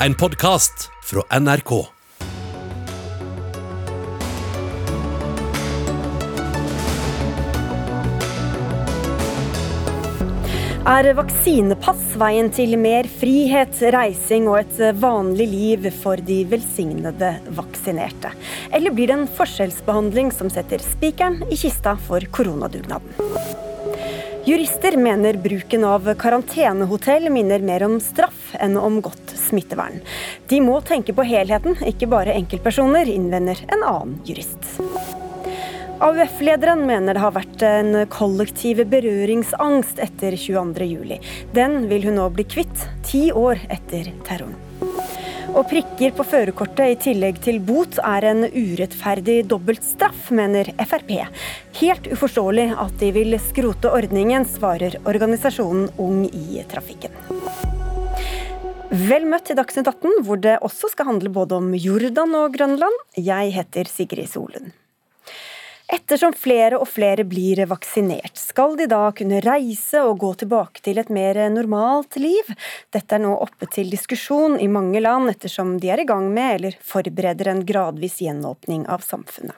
en podkast fra NRK. Er vaksinepass veien til mer frihet, reising og et vanlig liv for de velsignede vaksinerte? Eller blir det en forskjellsbehandling som setter spikeren i kista for koronadugnaden? Jurister mener bruken av karantenehotell minner mer om straff enn om godt smittevern. De må tenke på helheten, ikke bare enkeltpersoner, innvender en annen jurist. AUF-lederen mener det har vært en kollektiv berøringsangst etter 22.07. Den vil hun nå bli kvitt, ti år etter terroren. Og prikker på førerkortet i tillegg til bot er en urettferdig dobbeltstraff, mener Frp. Helt uforståelig at de vil skrote ordningen, svarer organisasjonen Ung i trafikken. Vel møtt til Dagsnytt 18, hvor det også skal handle både om Jordan og Grønland. Jeg heter Sigrid Solund. Ettersom flere og flere blir vaksinert, skal de da kunne reise og gå tilbake til et mer normalt liv? Dette er nå oppe til diskusjon i mange land, ettersom de er i gang med eller forbereder en gradvis gjenåpning av samfunnet.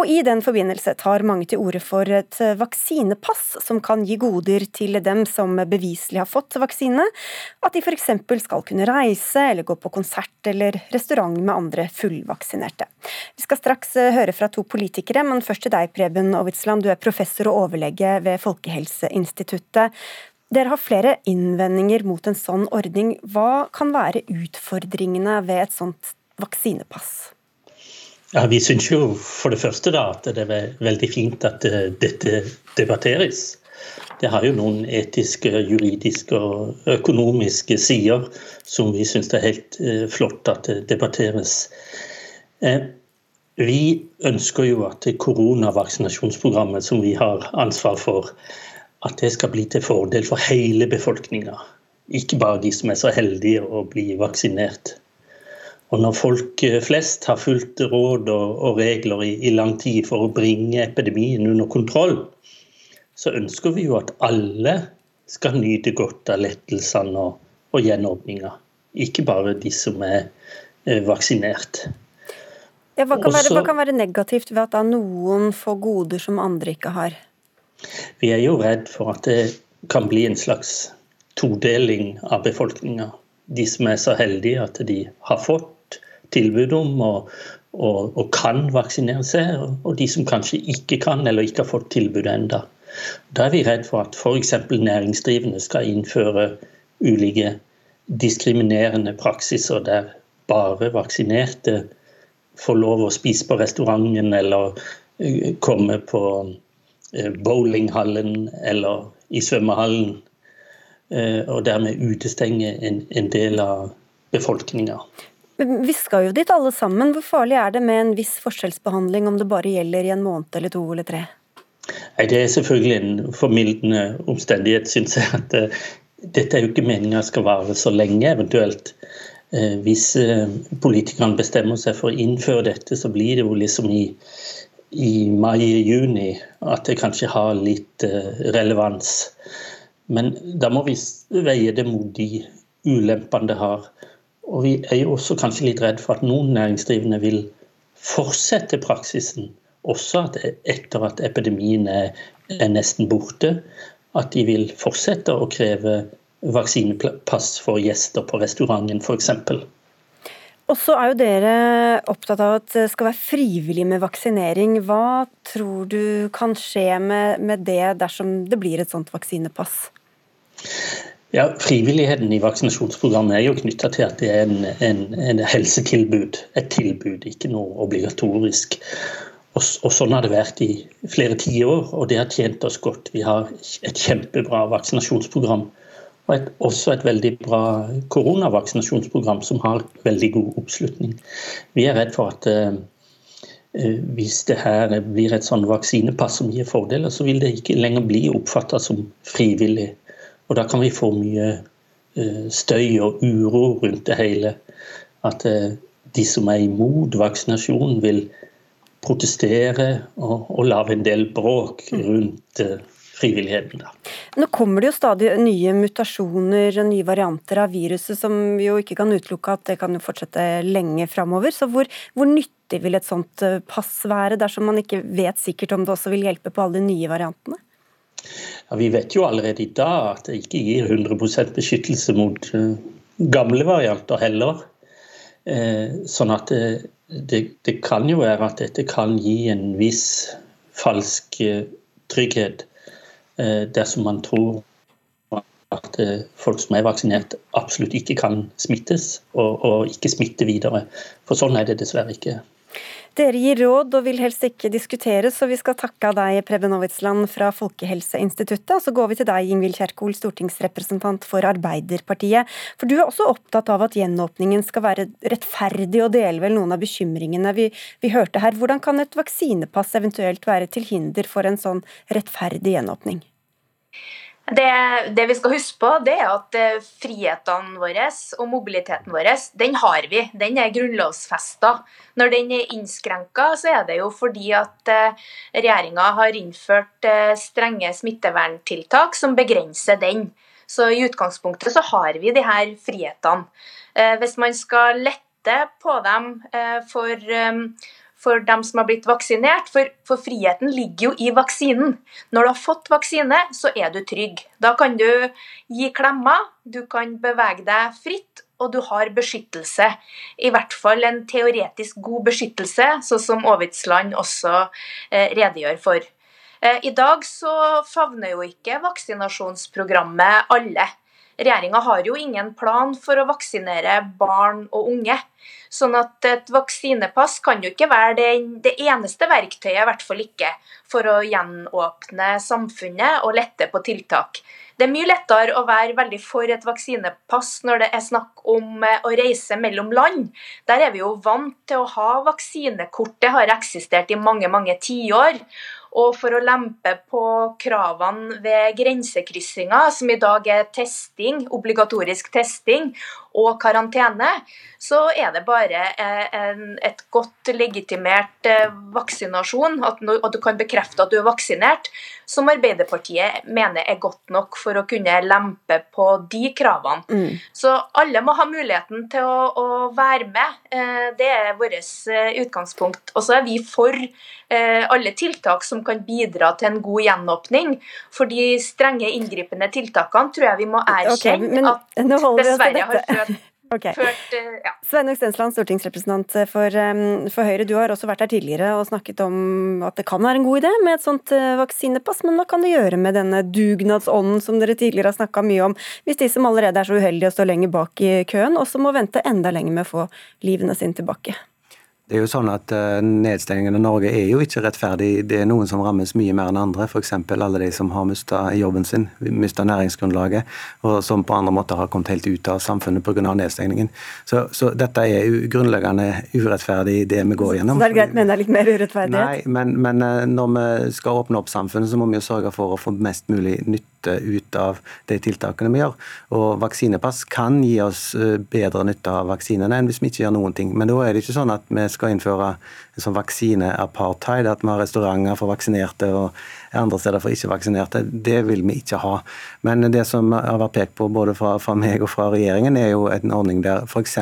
Og I den forbindelse tar mange til orde for et vaksinepass som kan gi goder til dem som beviselig har fått vaksine. At de f.eks. skal kunne reise eller gå på konsert eller restaurant med andre fullvaksinerte. Vi skal straks eh, høre fra to politikere, men først til deg, Preben Ovitsland. Du er professor og overlege ved Folkehelseinstituttet. Dere har flere innvendinger mot en sånn ordning. Hva kan være utfordringene ved et sånt vaksinepass? Ja, Vi syns jo for det første da, at det er veldig fint at eh, dette debatteres. Det har jo noen etiske, juridiske og økonomiske sider som vi syns er helt eh, flott at det debatteres. Eh, vi ønsker jo at koronavaksinasjonsprogrammet som vi har ansvar for, at det skal bli til fordel for hele befolkninga. Ikke bare de som er så heldige å bli vaksinert. Og når folk eh, flest har fulgt råd og, regler i, lang tid for å bringe epidemien under kontroll, så ønsker vi jo at alle skal nyte godt av lettelsene og, og gjenåpninga. Ikke bare de som er eh, vaksinert. Ja, hva, kan være, hva, kan være, negativt ved at noen får goder som andre ikke har? Vi er jo redd for at det kan bli en slags todeling av befolkninga. De som er så heldige at de har fått tilbud om og, og, og, kan vaksinere seg, og de som kanskje ikke kan eller ikke har fått tilbud enda. Da er vi redd for at f.eks. næringsdrivende skal innføre ulike diskriminerende praksiser der bare vaksinerte får lov å spise på restauranten eller eh, komme på eh, bowlinghallen eller i svømmehallen, eh, og dermed utestenge en, del av befolkninga. Vi skal jo dit alle sammen. Hvor farlig er det med en viss forskjellsbehandling om det bare gjelder i en måned eller to eller tre? Nei, Det er selvfølgelig en formildende omstendighet, syns jeg. at uh, Dette er jo ikke meninga skal vare så lenge, eventuelt. Uh, hvis uh, politikerne bestemmer seg for å innføre dette, så blir det jo liksom i, i mai-juni at det kanskje har litt relevans. Men da må vi veie det mot de ulempene det har. Og vi er jo også kanskje litt redd for at noen næringsdrivende vil fortsette praksisen, også at etter at epidemien er, er nesten borte, at de vil fortsette å kreve vaksinepass for gjester på restauranten f.eks. Og så er jo dere opptatt av at det skal være frivillig med vaksinering. Hva tror du kan skje med, med det dersom det blir et sånt vaksinepass? Ja, Frivilligheten i vaksinasjonsprogrammet er jo knytta til at det er en, en, en, helsetilbud. Et tilbud, ikke noe obligatorisk. Og, og Sånn har det vært i flere tiår, og det har tjent oss godt. Vi har et kjempebra vaksinasjonsprogram. Og et, også et veldig bra koronavaksinasjonsprogram som har veldig god oppslutning. Vi er redd for at eh hvis det her blir et sånn vaksinepass som gir fordeler, så vil det ikke lenger bli oppfatta som frivillig og da kan vi få mye eh, støy og uro rundt det hele. At eh, de som er imot vaksinasjon, vil protestere og, og lage en del bråk mm. rundt eh, frivilligheten. Da. Nå kommer det jo stadig nye mutasjoner og nye varianter av viruset som vi jo ikke kan utelukke at det kan fortsette lenge framover. Så hvor, hvor, nyttig vil et sånt pass være, dersom man ikke vet sikkert om det også vil hjelpe på alle de nye variantene? Ja, vi vet jo allerede i dag at det ikke gir 100% beskyttelse mot uh, gamle varianter heller. Uh, sånn at det, det, det, kan jo være at dette kan gi en viss falsk trygghet dersom man tror at folk som er vaksinert absolutt ikke kan smittes og, og ikke smitte videre. For sånn er det dessverre ikke. Dere gir råd og vil helst ikke diskutere, så vi skal takke av deg, Preben Aavitsland fra Folkehelseinstituttet. Og så går vi til deg, Ingvild Kjerkol, stortingsrepresentant for Arbeiderpartiet. For du er også opptatt av at gjenåpningen skal være rettferdig, og deler vel noen av bekymringene vi, vi hørte her. Hvordan kan et vaksinepass eventuelt være til hinder for en sånn rettferdig gjenåpning? Det, det, vi skal huske på, det er at eh, frihetene våre og mobiliteten vår, den har vi. Den er grunnlovfesta. Når den er innskrenka, så er det jo fordi at eh, regjeringa har innført eh, strenge smitteverntiltak som begrenser den. Så i utgangspunktet så har vi de her frihetene. Hvis man skal lette på dem for for dem som har blitt vaksinert. For, for, friheten ligger jo i vaksinen. Når du har fått vaksine, så er du trygg. Da kan du gi klemmer, du kan bevege deg fritt, og du har beskyttelse. I hvert fall en teoretisk god beskyttelse, sånn som Aavitsland også eh, redegjør for. Eh, I dag så favner jo ikke vaksinasjonsprogrammet alle. Regjeringa har jo ingen plan for å vaksinere barn og unge. Sånn at et vaksinepass kan jo ikke være det, det eneste verktøyet, i hvert fall ikke, for å gjenåpne samfunnet og lette på tiltak. Det er mye lettere å være veldig for et vaksinepass når det er snakk om eh, å reise mellom land. Der er vi jo vant til å ha vaksinekort. Det har eksistert i mange, mange tiår. Og for å lempe på kravene ved grensekryssinger, som i dag er testing, obligatorisk testing, og karantene, så er det bare eh, en, et godt legitimert eh, vaksinasjon, at, du kan bekrefte at du er vaksinert, som Arbeiderpartiet mener er godt nok for å kunne lempe på de kravene. Mm. Så alle må ha muligheten til å, å være med. Eh, det er vårt utgangspunkt. Og så er vi for alle tiltak som kan bidra til en god gjenåpning. For de strenge, inngripende tiltakene tror jeg vi må erkjenne okay, at dessverre har ført Okay. Ført, uh, ja. Sveinung Stensland, stortingsrepresentant for, um, for, Høyre. Du har også vært her tidligere og snakket om at det kan være en god idé med et sånt uh, vaksinepass, men hva kan det gjøre med denne dugnadsånden som dere tidligere har snakka mye om, hvis de som allerede er så uheldige å stå lenger bak i køen, også må vente enda lenger med å få livene sine tilbake? Det er jo sånn at uh, Nedstengingen av Norge er jo ikke rettferdig. Det er noen som rammes mye mer enn andre. F.eks. alle de som har mista jobben sin, mista næringsgrunnlaget, og som på andre måter har kommet helt ut av samfunnet pga. nedstengningen. Så, så, dette er jo grunnleggende urettferdig, det vi går gjennom. Så det er greit med er litt mer urettferdighet? Nei, men, men uh, når vi skal åpne opp samfunnet, så må vi jo sørge for å få mest mulig nytte ut av de tiltakene vi gjør. Og Vaksinepass kan gi oss eh, bedre nytte av vaksinene enn hvis vi ikke gjør noen ting. Men da er det ikke sånn at vi skal innføre en sånn vaksineapartheid, at vi har restauranter for vaksinerte og andre steder for ikke-vaksinerte. Det vil vi ikke ha. Men det som har vært pekt på både fra, fra meg og fra regjeringen, er jo en ordning der f.eks.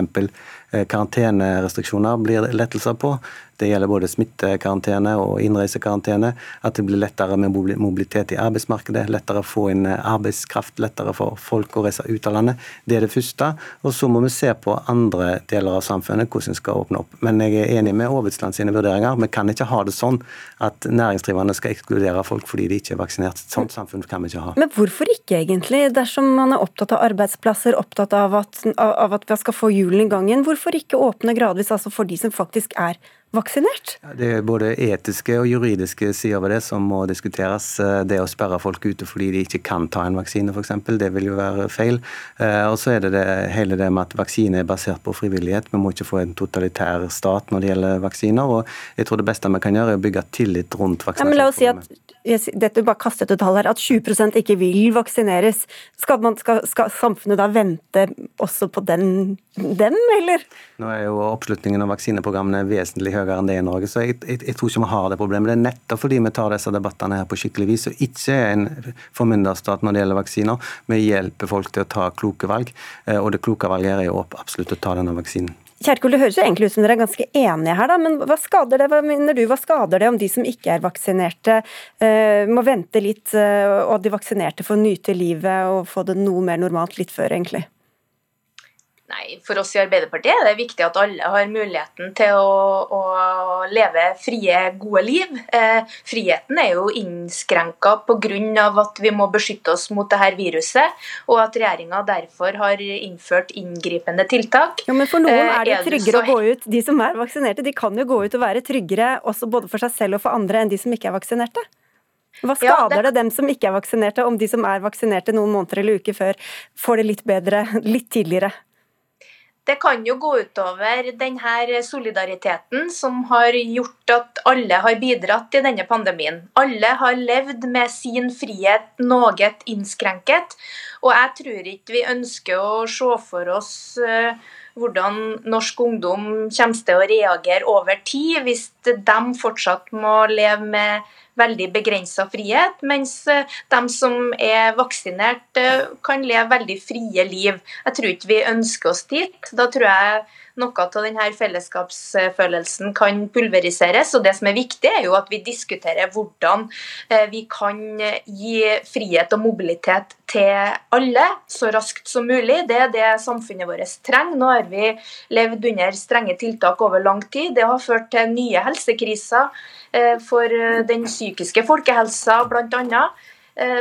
Eh, karantenerestriksjoner blir lettelser på. Det gjelder både smittekarantene og innreisekarantene. At det blir lettere med mobilitet i arbeidsmarkedet, lettere å få inn eh, arbeidskraft, lettere for folk å reise ut av landet. Det er det første. Og så må vi se på andre deler av samfunnet, hvordan vi skal åpne opp. Men jeg er enig med Aavitsland sine vurderinger. Vi kan ikke ha det sånn at næringsdrivende skal ekskludere folk fordi de ikke er vaksinert. Sånt samfunn kan vi ikke ha. Men hvorfor ikke, egentlig? Dersom man er opptatt av arbeidsplasser, opptatt av at, av at vi skal få hjulene i gang igjen, hvorfor hvorfor ikke åpne gradvis altså for de som faktisk er vaksinert? Det er både etiske og juridiske sider ved det som må diskuteres. Det å sperre folk ute fordi de ikke kan ta en vaksine f.eks., det vil jo være feil. Eh, og så er det, det hele det med at vaksine er basert på frivillighet. Vi må ikke få en totalitær stat når det gjelder vaksiner. og jeg tror det beste vi kan gjøre er å bygge tillit rundt vaksinasjonsprogrammet. Ja, la oss si at dette bare kastet et her, at 20% ikke vil vaksineres. Skal, man, skal, skal, samfunnet da vente også på den, dem, eller? Nå er jo oppslutningen om vaksineprogrammene vesentlig høyere enn det i Norge. Så jeg, jeg, jeg, tror ikke vi har det problemet. Det er nettopp fordi vi tar disse debattene her på skikkelig vis, og ikke er en formynderstat når det gjelder vaksiner. Vi hjelper folk til å ta kloke valg, eh, og det kloke valget er jo absolutt å ta denne vaksinen. Kjerkol, Det høres jo egentlig ut som dere er ganske enige her, da, men hva skader det hva mener du, hva skader det om de som ikke er vaksinerte, uh, må vente litt, uh, og de vaksinerte får nyte livet og få det noe mer normalt litt før, egentlig? Nei, For oss i Arbeiderpartiet er det viktig at alle har muligheten til å, å leve frie, gode liv. Eh, friheten er jo innskrenka pga. at vi må beskytte oss mot dette viruset, og at regjeringa derfor har innført inngripende tiltak. Ja, men For noen eh, er det tryggere å gå ut. De som er vaksinerte, de kan jo gå ut og være tryggere også både for seg selv og for andre enn de som ikke er vaksinerte? Hva skader ja, det... det dem som ikke er vaksinerte, om de som er vaksinerte noen måneder eller uker før, får det litt bedre litt tidligere? Det kan jo gå utover denne solidariteten som har gjort at alle har bidratt i denne pandemien. Alle har levd med sin frihet noe innskrenket. Og jeg tror ikke vi ønsker å se for oss eh, hvordan norsk ungdom kommer til å reagere over tid, hvis de fortsatt må leve med veldig begrensa frihet, mens eh, de som er vaksinert, eh, kan leve veldig frie liv. Jeg tror ikke vi ønsker oss dit. Da tror jeg noe av denne fellesskapsfølelsen kan pulveriseres. og Det som er viktig, er jo at vi diskuterer hvordan eh, vi kan gi frihet og mobilitet til alle så raskt som mulig. Det er det samfunnet vårt trenger. Nå har vi levd under strenge tiltak over lang tid. Det har ført til nye helsekriser for den psykiske folkehelsa, bl.a.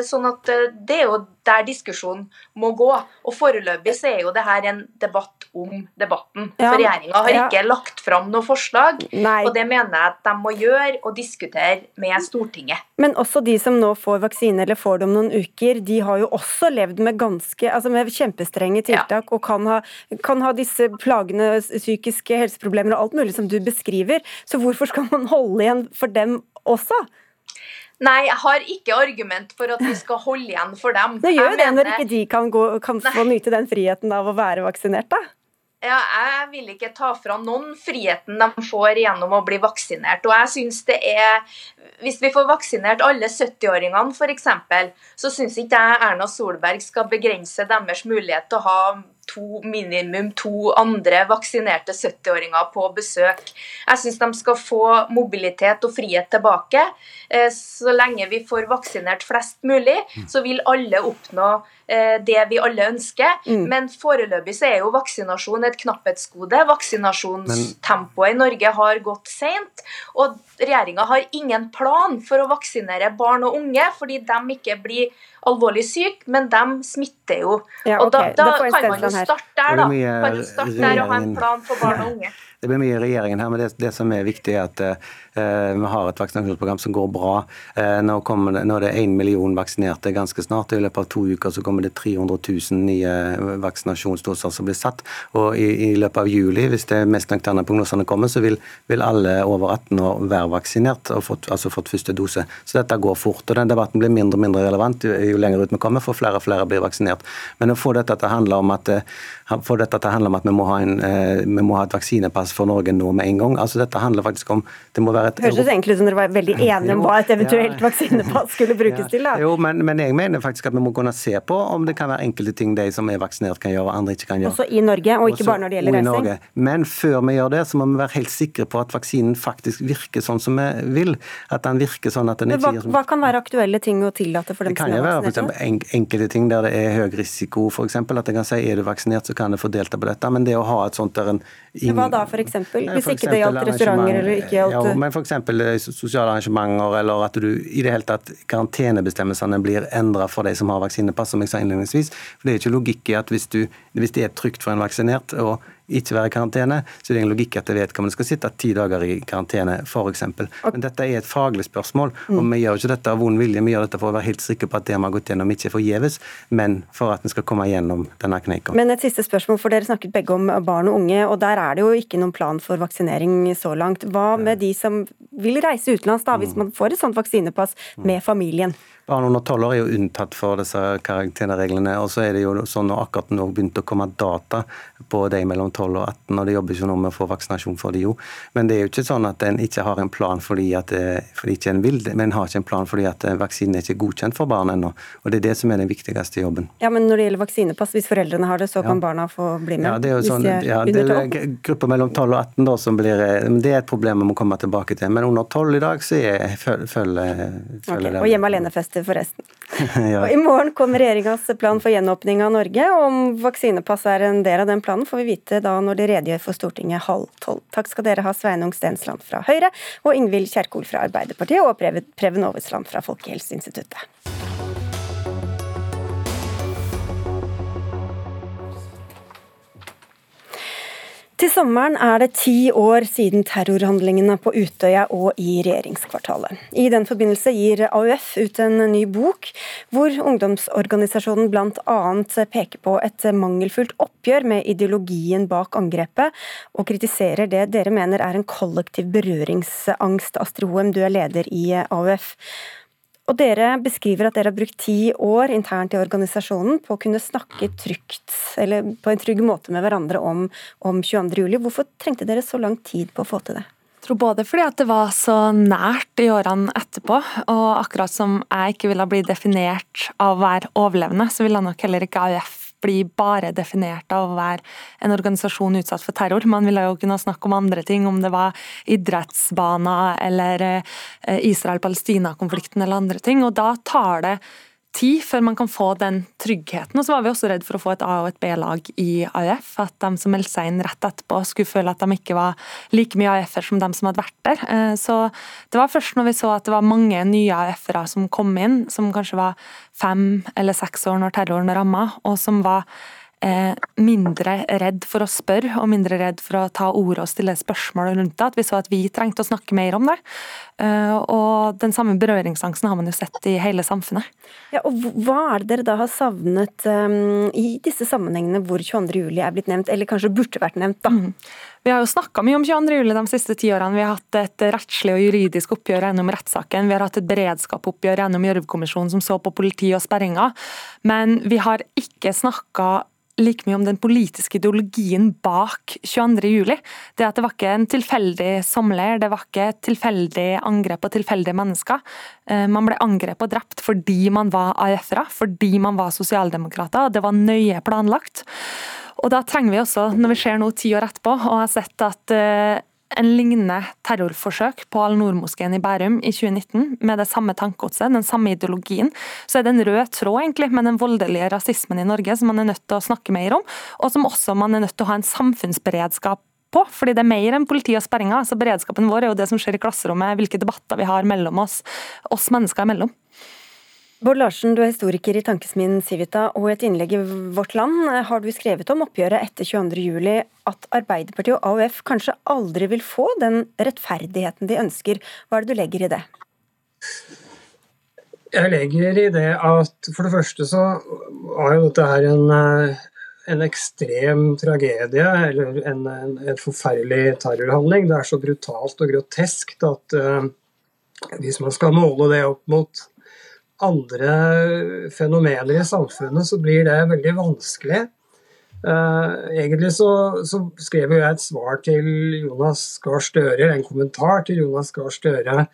Sånn at Det er jo der diskusjonen må gå. Og Foreløpig så er jo det her en debatt om debatten. Ja, For regjeringa har ja. ikke lagt fram noe forslag. Nei. Og det mener jeg at de må gjøre og diskutere med Stortinget. Men også de som nå får vaksine eller får det om noen uker, de har jo også levd med ganske, altså med kjempestrenge tiltak ja. og kan ha, kan ha disse plagene, psykiske helseproblemer og alt mulig som du beskriver. Så hvorfor skal man holde igjen for dem også? Nei, jeg har ikke argument for at vi skal holde igjen for dem. Det gjør jo det når ikke de kan, gå, kan få nyte den friheten av å være vaksinert, da? Ja, jeg vil ikke ta fra noen friheten de får gjennom å bli vaksinert. Og jeg synes det er Hvis vi får vaksinert alle 70-åringene f.eks., så syns ikke jeg Erna Solberg skal begrense deres mulighet til å ha to, minimum to andre vaksinerte 70-åringer på besøk. Jeg syns de skal få mobilitet og frihet tilbake. Eh, så lenge vi får vaksinert flest mulig, så vil alle oppnå eh, det vi alle ønsker. Mm. Men foreløpig så er jo vaksinasjon et knapphetsgode. Vaksinasjonstempoet i Norge har gått seint. Og regjeringa har ingen plan for å vaksinere barn og unge, fordi de ikke blir alvorlig syk, men de smitter jo. Ja, okay. Og da, da, da kan man jo starte der, da. Kan jo starte der og ha en plan for barn og unge. Det blir mye i regjeringen her, men det, det som er viktig, er at uh, vi har et vaksinasjonsprogram som går bra. Uh, nå, det, nå, er det én million vaksinerte ganske snart. I løpet av to uker så kommer det 300 000 nye vaksinasjonsdoser som blir satt. Og i, i løpet av juli, hvis det mest nøkterne prognosene kommer, så vil, vil, alle over 18 år være vaksinert og fått, altså fått første dose. Så dette går fort. og Den debatten blir mindre og mindre relevant jo lenger ut vi kommer, for flere og flere blir vaksinert. Men å få dette til å handle om at, få dette til å handle om at vi, må ha en, vi må ha et vaksinepass plass for Norge nå med en gang. Altså Dette handler faktisk om det må være et... Høres egentlig ut som dere var veldig enige om hva et eventuelt ja. vaksinepass skulle brukes ja. til? da. Jo, men, men, jeg mener faktisk at vi må kunne se på om det kan være enkelte ting de som er vaksinert kan gjøre, og andre ikke kan gjøre. Også i Norge, og ikke Også, bare når det gjelder reising? Men før vi gjør det, så må vi være helt sikre på at vaksinen faktisk virker sånn som vi vil. At den virker sånn at den ikke hva, hva kan være aktuelle ting å tillate for dem som er vaksinert? Det kan jo være en, enkelte ting der det er høy risiko, f.eks. At jeg kan si er du vaksinert, så kan du få delta på dette. Men det å ha et sånt der en Hva da, for eksempel? Hvis ikke det gjaldt restauranter eller ikke gjaldt Ja, men f.eks. Eh, sosiale arrangementer, eller at du i det hele tatt karantenebestemmelsene blir endra for de som har vaksinepass, som jeg sa innledningsvis. For det er ikke logikk i at hvis, du, hvis det er trygt for en vaksinert og ikke være i karantene, så det er en logikk at vedkommende skal sitte ti dager i karantene, f.eks. Men dette er et faglig spørsmål, og vi gjør ikke dette av vond vilje. Vi gjør dette for å være helt sikre på at det vi har gått gjennom, ikke er forgjeves, men for at vi skal komme gjennom denne kneika. Men et siste spørsmål, for dere snakket begge om barn og unge, og der er det jo ikke noen plan for vaksinering så langt. Hva med de som vil reise utenlands, da, hvis mm. man får et sånt vaksinepass med familien? Barn under tolv år er jo unntatt for disse karantenereglene. Og så er det jo sånn at akkurat nå begynte å komme data på de mellom 12 og 18, og det jobber ikke noe med å få vaksinasjon for de jo. Men det er jo ikke sånn at en ikke har en plan fordi at fordi ikke en vil det, men en har ikke en plan fordi at vaksinen er ikke godkjent for barn ennå. Og det er det som er den viktigste jobben. Ja, Men når det gjelder vaksinepass, hvis foreldrene har det, så kan ja. barna få bli med? Ja, det er jo sånn, ja, det er grupper mellom 12 og 18 da som blir Det er et problem vi må komme tilbake til. Men under 12 i dag så er, følger, okay. det. Og hjemme alene-fester forresten. ja. Og I morgen kommer regjeringas plan for gjenåpning av Norge. og Om vaksinepass er en del av den planen, får vi vite da når de redegjør for Stortinget halv tolv. Takk skal dere ha, Sveinung Stensland fra Høyre og Ingvild Kjerkol fra Arbeiderpartiet og Preben Aavitsland fra Folkehelseinstituttet. Til sommeren er det ti år siden terrorhandlingene på Utøya og i regjeringskvartalet. I den forbindelse gir AUF ut en ny bok, hvor ungdomsorganisasjonen bl.a. peker på et mangelfullt oppgjør med ideologien bak angrepet, og kritiserer det dere mener er en kollektiv berøringsangst. Astrid Hoem, du er leder i AUF. Og dere beskriver at dere har brukt ti år internt i organisasjonen på å kunne snakke trygt, eller på en trygg måte med hverandre om, om 22.07. Hvorfor trengte dere så lang tid på å få til det? Jeg tror både fordi at det var så nært i årene etterpå, og akkurat som jeg ikke ville bli definert av å være overlevende, så ville nok heller ikke AUF bli bare definert av å være en organisasjon utsatt for terror. Man ville jo kunne snakke om andre ting, om det var idrettsbaner eller eh, Israel-Palestina-konflikten eller andre ting. Og da tar det tid før man kan få den tryggheten. Og så var vi også redd for å få et A- og et B-lag i AUF. At de som meldte seg inn rett etterpå skulle føle at de ikke var like mye AUF-er som de som hadde vært der. Eh, så det var først når vi så at det var mange nye AUF-ere som kom inn, som kanskje var fem eller seks år når terroren ramma, og som var mindre redd for å spørre og mindre redd for å ta ordet og stille spørsmål rundt det. At vi så at vi trengte å snakke mer om det. Eh, og den samme berøringsangsten har man jo sett i hele samfunnet. Ja, og Hva er det dere da har savnet um, i disse sammenhengene hvor 22.07 er blitt nevnt, eller kanskje burde vært nevnt? da? Mm. Vi har jo snakka mye om 22.07 de siste ti årene. Vi har hatt et rettslig og juridisk oppgjør gjennom rettssaken. Vi har hatt et beredskapsoppgjør gjennom Gjørv-kommisjonen som så på politi og sperringer. Men vi har ikke snakka like mye om den politiske ideologien bak 22.07. Det at det var ikke en tilfeldig sommerleir, det var ikke et tilfeldig angrep på tilfeldige mennesker. Eh, man ble angrepet og drept fordi man var AUF-ere, fordi man var sosialdemokrater. Det var nøye planlagt. Og da trenger vi også, når vi ser nå ti år etterpå, og har sett at eh, en lignende terrorforsøk på Al-Noor-moskeen i Bærum i 2019, med det samme tankegodset, den samme ideologien, så er det en rød tråd egentlig med den voldelige rasismen i Norge som man er nødt til å snakke mer om, og som også man er nødt til å ha en samfunnsberedskap på, fordi det er mer enn politi og sperringer. altså Beredskapen vår er jo det som skjer i klasserommet, hvilke debatter vi har mellom oss, oss mennesker imellom. Bård Larsen, du er historiker i Tankesmien Civita, og i et innlegg i Vårt Land eh, har du skrevet om oppgjøret etter 22.07 at Arbeiderpartiet og AUF kanskje aldri vil få den rettferdigheten de ønsker. Hva er det du legger i det? Jeg legger i det at for det første så var jo dette her en, eh, en ekstrem tragedie, eller en, en, en, forferdelig terrorhandling. Det er så brutalt og groteskt at uh, hvis man skal måle det opp mot andre fenomener i samfunnet, så blir det veldig vanskelig. Uh, egentlig så, så, skrev jeg et svar til Jonas Gahr Støre, en kommentar til Jonas Gahr Støre,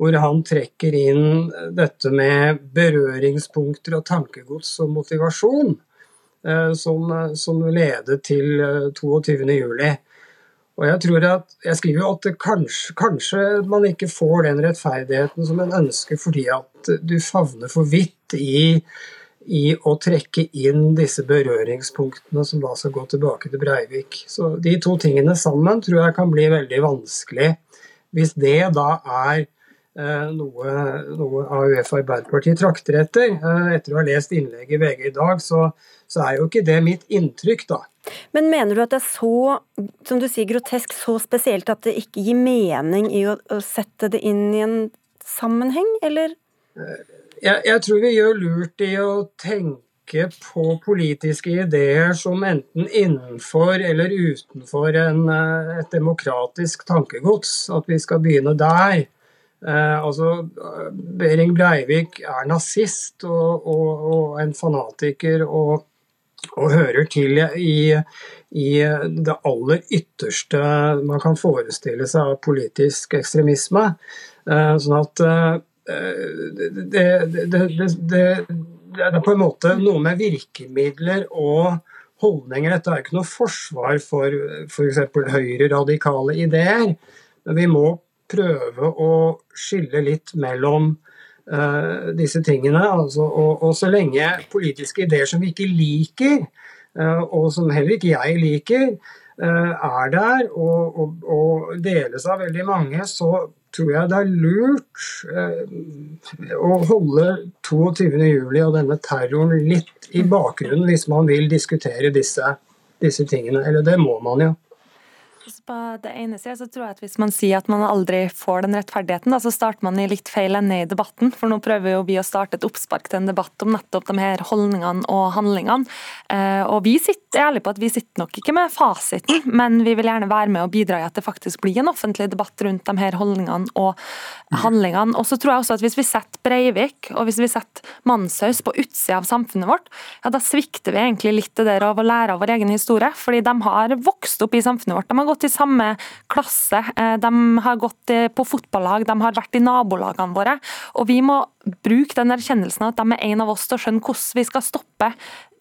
hvor han trekker inn dette med berøringspunkter og tankegods og motivasjon, uh, som, som ledet til 22.07. Og jeg tror at, jeg skriver jo at kanskje, kanskje, man ikke får den rettferdigheten som en ønsker, fordi at du favner for vidt i, i å trekke inn disse berøringspunktene som da skal gå tilbake til Breivik. Så De to tingene sammen tror jeg kan bli veldig vanskelig. Hvis det da er noe, noe AUF Arbeiderpartiet trakter etter, eh, etter å ha lest innlegget i VG i dag, så, så er jo ikke det mitt inntrykk, da. Men mener du at det er så, som du sier, grotesk, så spesielt at det ikke gir mening i å, å sette det inn i en sammenheng, eller? Jeg, jeg, tror vi gjør lurt i å tenke på politiske ideer som enten innenfor eller utenfor en, eh, et demokratisk tankegods. At vi skal begynne der. Eh, altså, Behring Breivik er nazist og, og, og en fanatiker. og og hører til i, i, det aller ytterste man kan forestille seg av politisk ekstremisme. Eh, sånn at det, det, det, det, er på en måte noe med virkemidler og holdninger. Dette er ikke noe forsvar for f.eks. For høyre radikale ideer. Men vi må prøve å skille litt mellom uh, disse tingene. Altså, og, og, så lenge politiske ideer som vi ikke liker, uh, og som heller ikke jeg liker, uh, er der og, og, og, deles av veldig mange, så tror jeg det er lurt å holde 22.07. og denne terroren litt i bakgrunnen hvis man vil diskutere disse, disse tingene. Eller det må man jo. Ja. På det ene siden så tror jeg at Hvis man sier at man aldri får den rettferdigheten, da, så starter man i litt feil ende i debatten. For nå prøver jo vi å starte et oppspark til en debatt om nettopp de her holdningene og handlingene. Eh, og vi sitter ærlig på at vi sitter nok ikke med fasiten, men vi vil gjerne være med og bidra i at det faktisk blir en offentlig debatt rundt de her holdningene og handlingene. Og så tror jeg også at hvis vi setter Breivik og hvis vi setter Manshaus på utsida av samfunnet vårt, ja da svikter vi egentlig litt det der av å lære av vår egen historie. Fordi de har vokst opp i samfunnet vårt. De har gått i samme klasse. Eh, de har gått eh, på fotballag, de har vært i nabolagene våre. Og vi må bruke den erkjennelsen at de er en av oss til å skjønne hvordan vi skal stoppe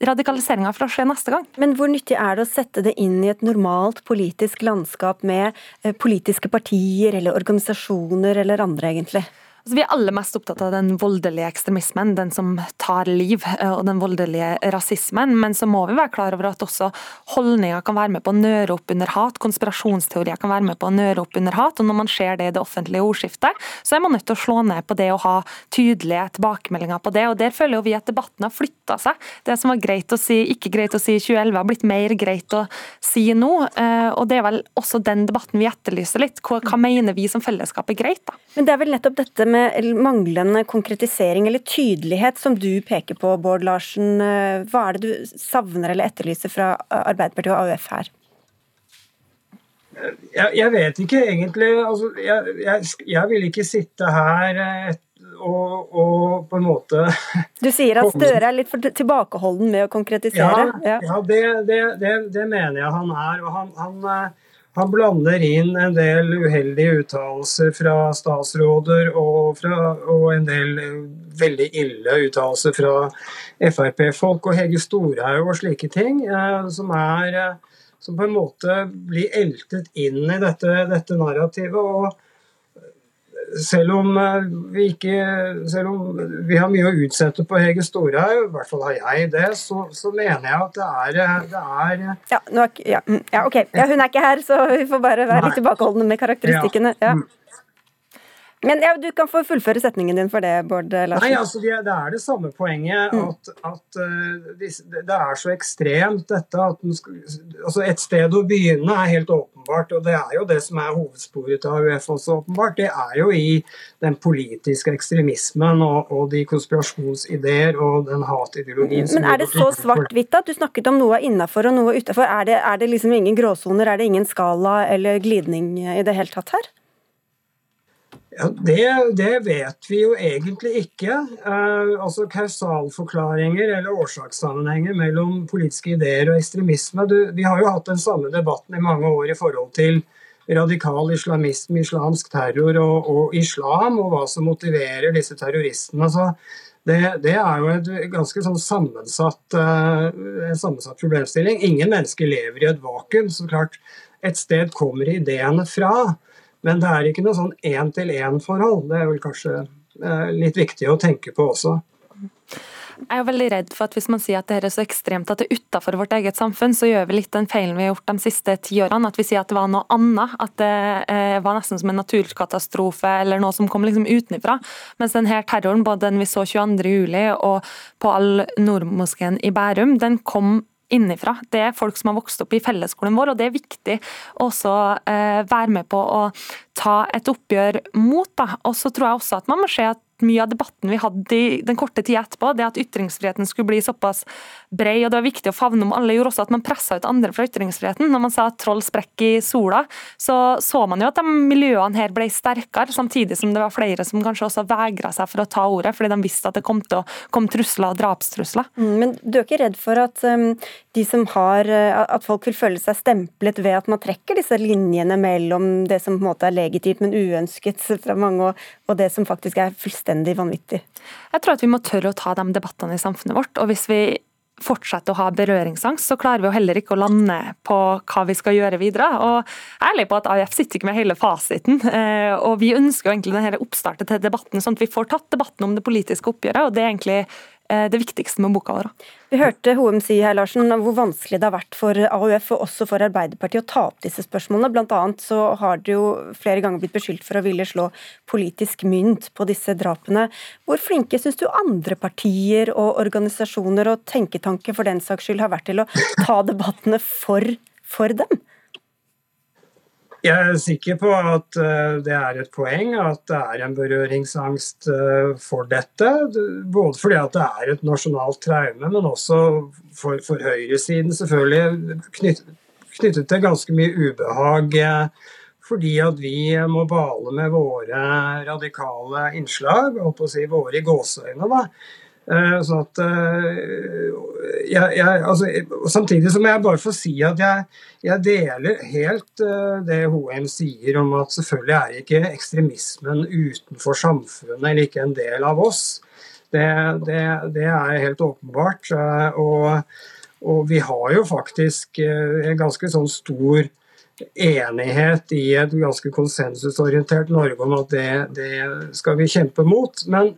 radikaliseringa fra å skje neste gang. Men hvor nyttig er det å sette det inn i et normalt politisk landskap med eh, politiske partier eller organisasjoner eller andre, egentlig? Altså, vi er alle mest opptatt av den voldelige ekstremismen, den som tar liv, eh, og den voldelige rasismen. Men så må vi være klar over at også holdninger kan være med på å nøre opp under hat. Konspirasjonsteorier kan være med på å nøre opp under hat. Og når man ser det i det offentlige ordskiftet, så er man nødt til å slå ned på det og ha tydelige tilbakemeldinger på det. Og der føler jo vi at debatten har flytta seg. Det som var greit å si, ikke greit å si i 2011, har blitt mer greit å si nå. Eh, og det er vel også den debatten vi etterlyser litt. Hva, hva mener vi som fellesskap er greit, da? Men det er vel nettopp dette med manglende konkretisering eller tydelighet som du peker på, Bård Larsen. Hva er det du savner eller etterlyser fra Arbeiderpartiet og AUF her? Jeg, jeg vet ikke egentlig. Altså, jeg, jeg, jeg, vil ikke sitte her et, og, og, på en måte Du sier at Støre er litt for tilbakeholden med å konkretisere? Ja, ja. ja det, det, det, det, mener jeg han er. og han, han han blander inn en del uheldige uttalelser fra statsråder og, fra, og, en del veldig ille uttalelser fra Frp-folk og Hege Storhaug og slike ting, eh, som, er, eh, som på en måte blir eltet inn i dette, dette narrativet. og selv om eh, vi ikke Selv om vi har mye å utsette på Hege Storhaug, i hvert fall har jeg det, så, så mener jeg at det er, eh, det er eh, ja, nå, ja, mm, ja, ok. Ja, hun er ikke her, så vi får bare være litt tilbakeholdne med karakteristikkene. Ja. Mm. Men ja, Du kan få fullføre setningen din for det, Bård Larsen. Nei, altså Det, det er det samme poenget. Mm. At, at uh, det er så ekstremt dette at skal, altså Et sted å begynne er helt åpenbart, og det er jo det som er hovedsporet til AUF også, åpenbart. Det er jo i den politiske ekstremismen og, og de konspirasjonsideer og den hatideologien Men er det så svart-hvitt at du snakket om noe innafor og noe utafor? Er, er det liksom ingen gråsoner, er det ingen skala eller glidning i det hele tatt her? Det, det, vet vi jo egentlig ikke. Eh, altså Kausalforklaringer eller årsakssammenhenger mellom politiske ideer og ekstremisme. Du, vi har jo hatt den samme debatten i mange år i forhold til radikal islamisme, islamsk terror og, og islam, og hva som motiverer disse terroristene. Altså, det, det, er jo et ganske sånn sammensatt, uh, sammensatt problemstilling. Ingen mennesker lever i et vakuum. så klart Et sted kommer ideene fra. Men det er ikke noe sånn én-til-én-forhold. Det er vel kanskje eh, litt viktig å tenke på også. Jeg er jo veldig redd for at hvis man sier at dette er så ekstremt at det er utenfor vårt eget samfunn, så gjør vi litt den feilen vi har gjort de siste ti årene. At vi sier at det var noe annet. At det eh, var nesten som en naturkatastrofe eller noe som kom liksom utenfra. Mens denne terroren, både den vi så 22.07 og på Al-Noor-moskeen i Bærum, den kom innifra. Det er folk som har vokst opp i fellesskolen vår, og det er viktig å også eh, være med på å ta et oppgjør mot. Da. Og så tror jeg også at man må se at mye av debatten vi hadde i den korte tida etterpå, det at ytringsfriheten skulle bli såpass brei og det var viktig å favne om alle, gjorde også at man pressa ut andre fra ytringsfriheten. Når man sa at troll sprekk i sola, så så man jo at de miljøene her ble sterkere, samtidig som det var flere som kanskje også vegra seg for å ta ordet, fordi de visste at det kom til å komme trusler og drapstrusler. Mm, men du er ikke redd for at um, de som har, uh, at folk vil føle seg stemplet ved at man trekker disse linjene mellom det som på en måte er legitimt, men uønsket fra mange, og, det som faktisk er fullstendig vanvittig? Jeg tror at vi må tørre å ta de debattene i samfunnet vårt. og hvis vi fortsetter å ha berøringsangst, så klarer vi jo heller ikke å lande på hva vi skal gjøre videre. Og ærlig på at AUF sitter ikke med hele fasiten. Eh, og vi ønsker jo egentlig denne oppstarten til debatten, sånn at vi får tatt debatten om det politiske oppgjøret. og det er egentlig Eh, det viktigste med boka vår. Vi hørte Hoem si her, Larsen, hvor vanskelig det har vært for AUF og også for Arbeiderpartiet å ta opp disse spørsmålene. Blant annet så har det jo flere ganger blitt beskyldt for å ville slå politisk mynt på disse drapene. Hvor flinke syns du andre partier og organisasjoner og tenketanker for den saks skyld har vært til å ta debattene for, for dem? Jeg er sikker på at eh, det er et poeng at det er en berøringsangst eh, for dette. Både fordi at det er et nasjonalt traume, men også for, for høyresiden selvfølgelig knyttet, til ganske mye ubehag. Eh, fordi at vi må bale med våre radikale innslag, og på å si våre gåseøyne. da, Sånn at jeg, jeg, altså, Samtidig så må jeg bare få si at jeg, jeg deler helt uh, det Hoem sier om at selvfølgelig er ikke ekstremismen utenfor samfunnet eller ikke en del av oss. Det, det, det er helt åpenbart. Og, og, vi har jo faktisk en ganske sånn stor enighet i et ganske konsensusorientert Norge om at det, det skal vi kjempe mot. Men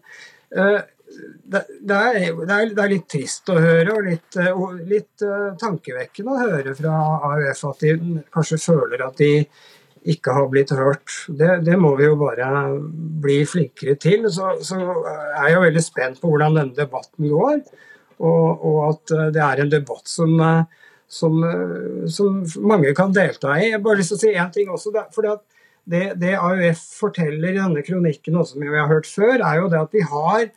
det, det, er, det, er, litt trist å høre, og litt, og litt uh, tankevekkende å høre fra AUF at de kanskje føler at de ikke har blitt hørt. Det, det må vi jo bare bli flinkere til. Så, så, er jeg jo veldig spent på hvordan denne debatten går, og, og at eh, det er en debatt som, som, som, mange kan delta i. Jeg har bare lyst til å si én ting også. fordi at det, det AUF forteller i denne kronikken, også, som vi har hørt før, er jo det at vi har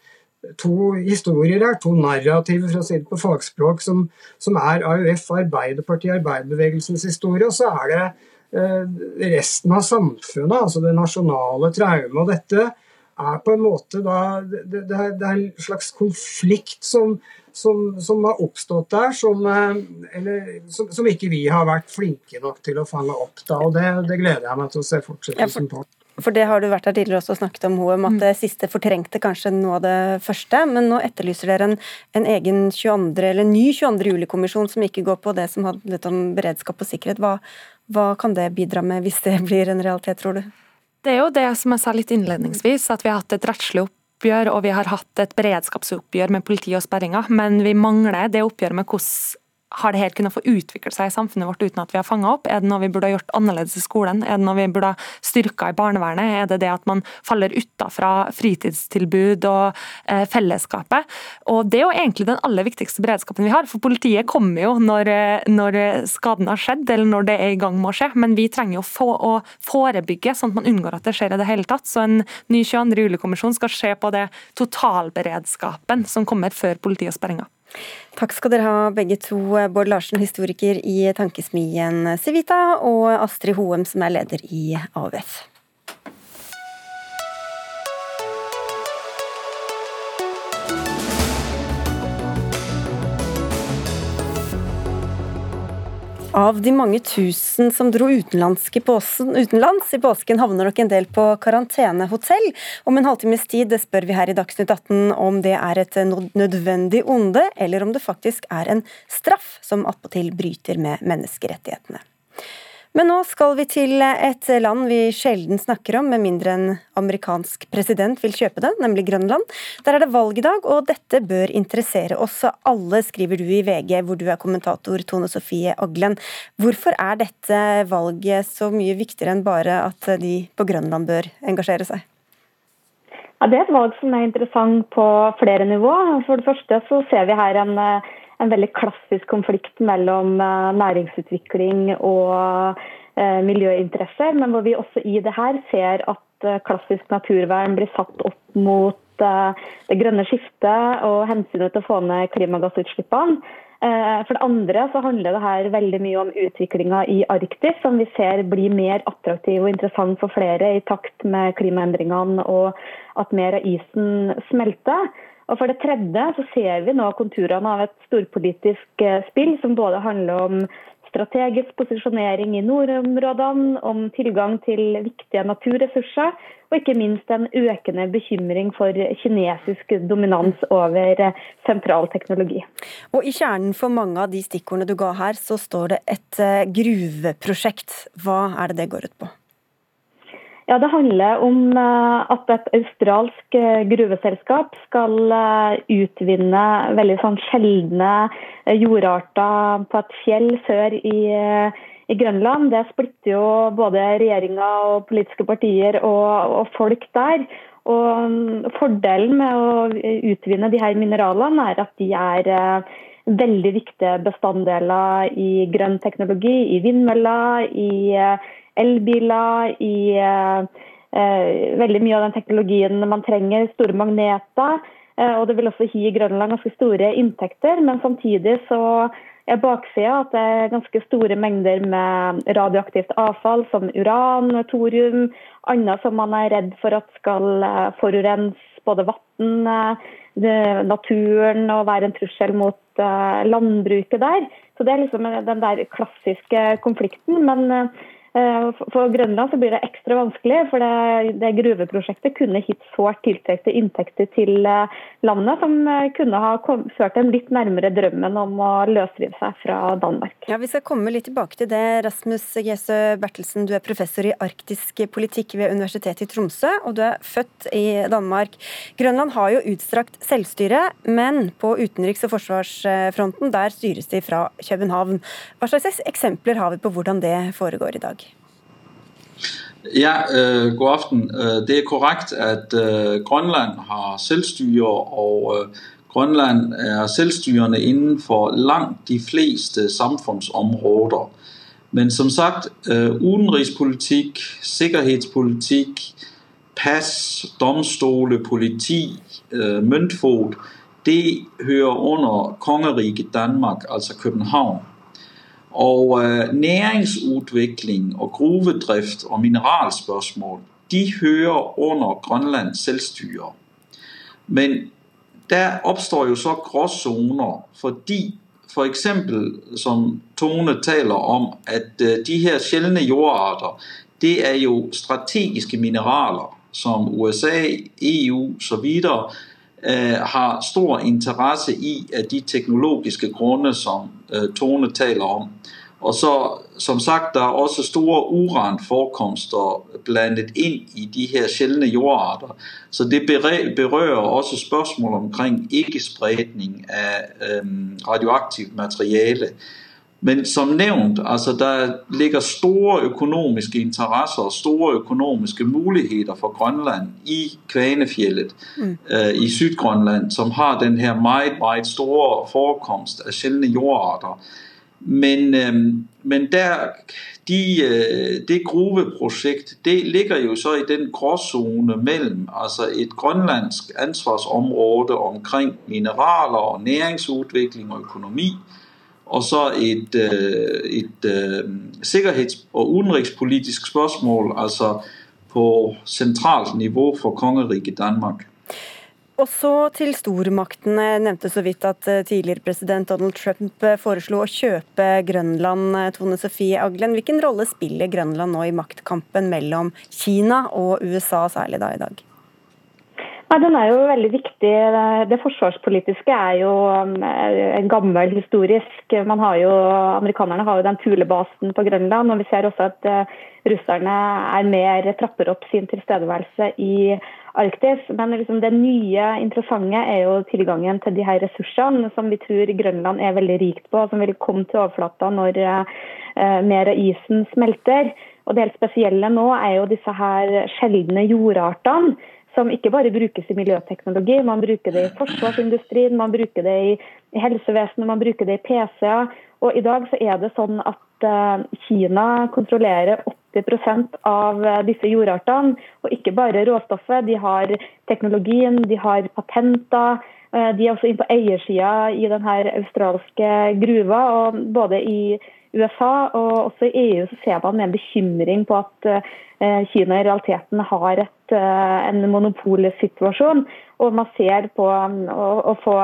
to historier her, to narrativer for å si det på fagspråk, som, som er AUF, Arbeiderpartiet, arbeiderbevegelsens historie. Og så er det eh, resten av samfunnet, altså det nasjonale traumet. Og dette er på en måte da Det, det, det er en slags konflikt som, som, som har oppstått der, som, eh, eller, som, som, ikke vi har vært flinke nok til å fange opp. Da, og det, det gleder jeg meg til å se fortsettelsen på. For det har du vært her tidligere også snakket om, Hoem, at mm. det siste fortrengte kanskje noe av det første. Men nå etterlyser dere en, en egen 22, eller ny 22. juli-kommisjon som ikke går på det som handlet om beredskap og sikkerhet. Hva, hva kan det bidra med hvis det blir en realitet, tror du? Det er jo det som jeg sa litt innledningsvis, at vi har hatt et rettslig oppgjør og vi har hatt et beredskapsoppgjør med politi og sperringer, men vi mangler det oppgjøret med hvordan har det her kunnet få utvikle seg i samfunnet vårt uten at vi har fanga opp? Er det noe vi burde ha gjort annerledes i skolen? Er det noe vi burde ha styrka i barnevernet? Er det det at man faller utafra fritidstilbud og eh, fellesskapet? Og Det er jo egentlig den aller viktigste beredskapen vi har, for politiet kommer jo når, eh, når skaden har skjedd, eller når det er i gang med å skje, men vi trenger jo få, å forebygge, sånn at man unngår at det skjer i det hele tatt. Så en ny 22. juli-kommisjon skal se på det totalberedskapen som kommer før politi og sperringer. Takk skal dere ha begge to, Bård Larsen, historiker i tankesmien Civita, og Astrid Hoem, som er leder i AUF. Av de mange tusen som dro påsen, utenlands i påsken, havner nok en del på karantenehotell. Om en halvtimes tid spør vi her i Dagsnytt 18 om det er et nødvendig onde, eller om det faktisk er en straff som attpåtil bryter med menneskerettighetene. Men nå skal vi til et land vi sjelden snakker om, med mindre en amerikansk president vil kjøpe det, nemlig Grønland. Der er det valg i dag, og dette bør interessere oss alle, skriver du i VG, hvor du er kommentator, Tone Sofie Aglen. Hvorfor er dette valget så mye viktigere enn bare at de på Grønland bør engasjere seg? Ja, det er et valg som er interessant på flere nivå. For det første så ser vi her en en veldig klassisk konflikt mellom eh, næringsutvikling og eh, miljøinteresser, men hvor vi også i det her ser at eh, klassisk naturvern blir satt opp mot det grønne skiftet og hensynet til å få ned klimagassutslippene. For det andre så handler det her veldig mye om utviklinga i Arktis, som vi ser blir mer attraktiv og interessant for flere i takt med klimaendringene og at mer av isen smelter. Og For det tredje så ser vi nå konturene av et storpolitisk spill som både handler om strategisk posisjonering i nordområdene, om tilgang til viktige naturressurser, og ikke minst en økende bekymring for kinesisk dominans over sentral teknologi. Og I kjernen for mange av de stikkordene du ga her, så står det et eh, gruveprosjekt. Hva er det det går ut på? Ja, Det handler om eh, at et australsk eh, gruveselskap skal eh, utvinne veldig sånn sjeldne jordarter på et fjell sør i, i Grønland. Det splitter jo både regjeringa og politiske partier og, og folk der. Og mm, Fordelen med å utvinne de her mineralene er at de er veldig viktige bestanddeler i grønn teknologi, i vindmøller, i elbiler, i eh, veldig mye av den teknologien man trenger, store magneter. Eh, og det vil også gi Grønland ganske store inntekter, men samtidig så er baksida at det er ganske store mengder med radioaktivt avfall som uran, thorium, annet som man er redd for at skal eh, forurense både vann, eh, naturen og være en trussel mot landbruket der. Så Det er liksom den der klassiske konflikten. Men Eh, for Grønland så blir det ekstra vanskelig, for det, det gruveprosjektet kunne gitt sårt tiltrekte inntekter til eh, landet, som eh, kunne ha kom, ført dem litt nærmere drømmen om å løsrive seg fra Danmark. Ja, Vi skal komme litt tilbake til det. Rasmus Gjesø Bertelsen, du er professor i arktisk politikk ved Universitetet i Tromsø, og du er født i Danmark. Grønland har jo utstrakt selvstyre, men på utenriks- og forsvarsfronten der styres de fra København. Hva slags eksempler har vi på hvordan det foregår i dag? Ja, øh, god aften. Øh, det er korrekt, at øh, Grønland har selvstyre, og øh, Grønland er selvstyrende inden for langt de fleste samfundsområder. Men som sagt, øh, udenrigspolitik, sikkerhedspolitik, pas, domstole, politi, øh, møntfod, det hører under kongeriket Danmark, altså København. Og øh, næringsutvikling og gruvedrift og mineralspørsmål, de hører under Grønlands selvstyre. Men der opstår jo så gråzoner, fordi for eksempel, som Tone taler om, at øh, de her sjeldne jordarter, det er jo strategiske mineraler, som USA, EU så videre øh, har stor interesse i af de teknologiske grunde, som Tone taler om. Og så, som sagt, der er også store uranforekomster blandet inn i de her sjeldne jordarter. Så det berører også spørsmålet omkring ikke-spredning av radioaktivt materiale. Men som nævnt, altså der ligger store økonomiske interesser og store økonomiske muligheter for Grønland i Kvanefjellet mm. øh, i Sydgrønland, som har den her meget, meget store forekomst av sjeldne jordarter. Men, øh, men der, de, øh, det gruveprojekt, det ligger jo så i den gråsone mellom altså et grønlandsk ansvarsområde omkring mineraler og næringsutvikling og økonomi, og så et, øh, et øh, sikkerheds- og utenrikspolitisk spørsmål. altså på sentralt nivå for kongeriket Danmark. Og så til stormaktene. Nevnte så vidt at eh, tidligere president Donald Trump foreslo å kjøpe Grønland. Tone Sofie Aglen, hvilken rolle spiller Grønland nå i maktkampen mellom Kina og USA, særlig da i dag? Nei, Den er jo veldig viktig. Det forsvarspolitiske er jo en gammel historisk. Har jo, amerikanerne har jo den tulebasen på Grønland, og vi ser også at russerne er mer trapper opp sin tilstedeværelse i Arktis. Men liksom det nye interessante er jo tilgangen til de her ressursene som vi tror Grønland er veldig rikt på, som vil komme til overflata når eh, mer av isen smelter. Og Det helt spesielle nå er jo disse her sjeldne jordartene. Som ikke bare brukes i miljøteknologi, man bruker det i forsvarsindustrien, man bruker det i, helsevesenet, man bruker det i PC-er. Og I dag så er det sånn at uh, Kina kontrollerer 90% av disse jordartene. Og ikke bare råstoffet, de har teknologien, de har patenter. De er også inne på eiersida i denne australske gruva. og Både i USA og også i EU så ser man med bekymring på at Kina i realiteten har et, en monopolsituasjon. Og man ser på å, å få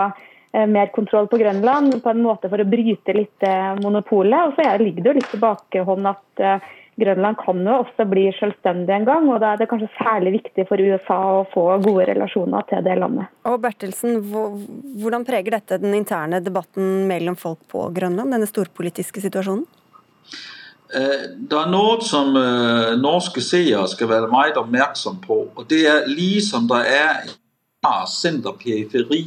Eh, mer kontroll på Grønland på en måte for å bryte litt eh, monopolet. Og så ligger det jo litt tilbakehånd at eh, Grønland kan jo også bli selvstendig en gang. og Da er det kanskje særlig viktig for USA å få gode relasjoner til det landet. Og Bertelsen, Hvordan preger dette den interne debatten mellom folk på Grønland, denne storpolitiske situasjonen? Det er noe som norske seere skal være meget oppmerksom på. og Det er liksom det er senter-periferi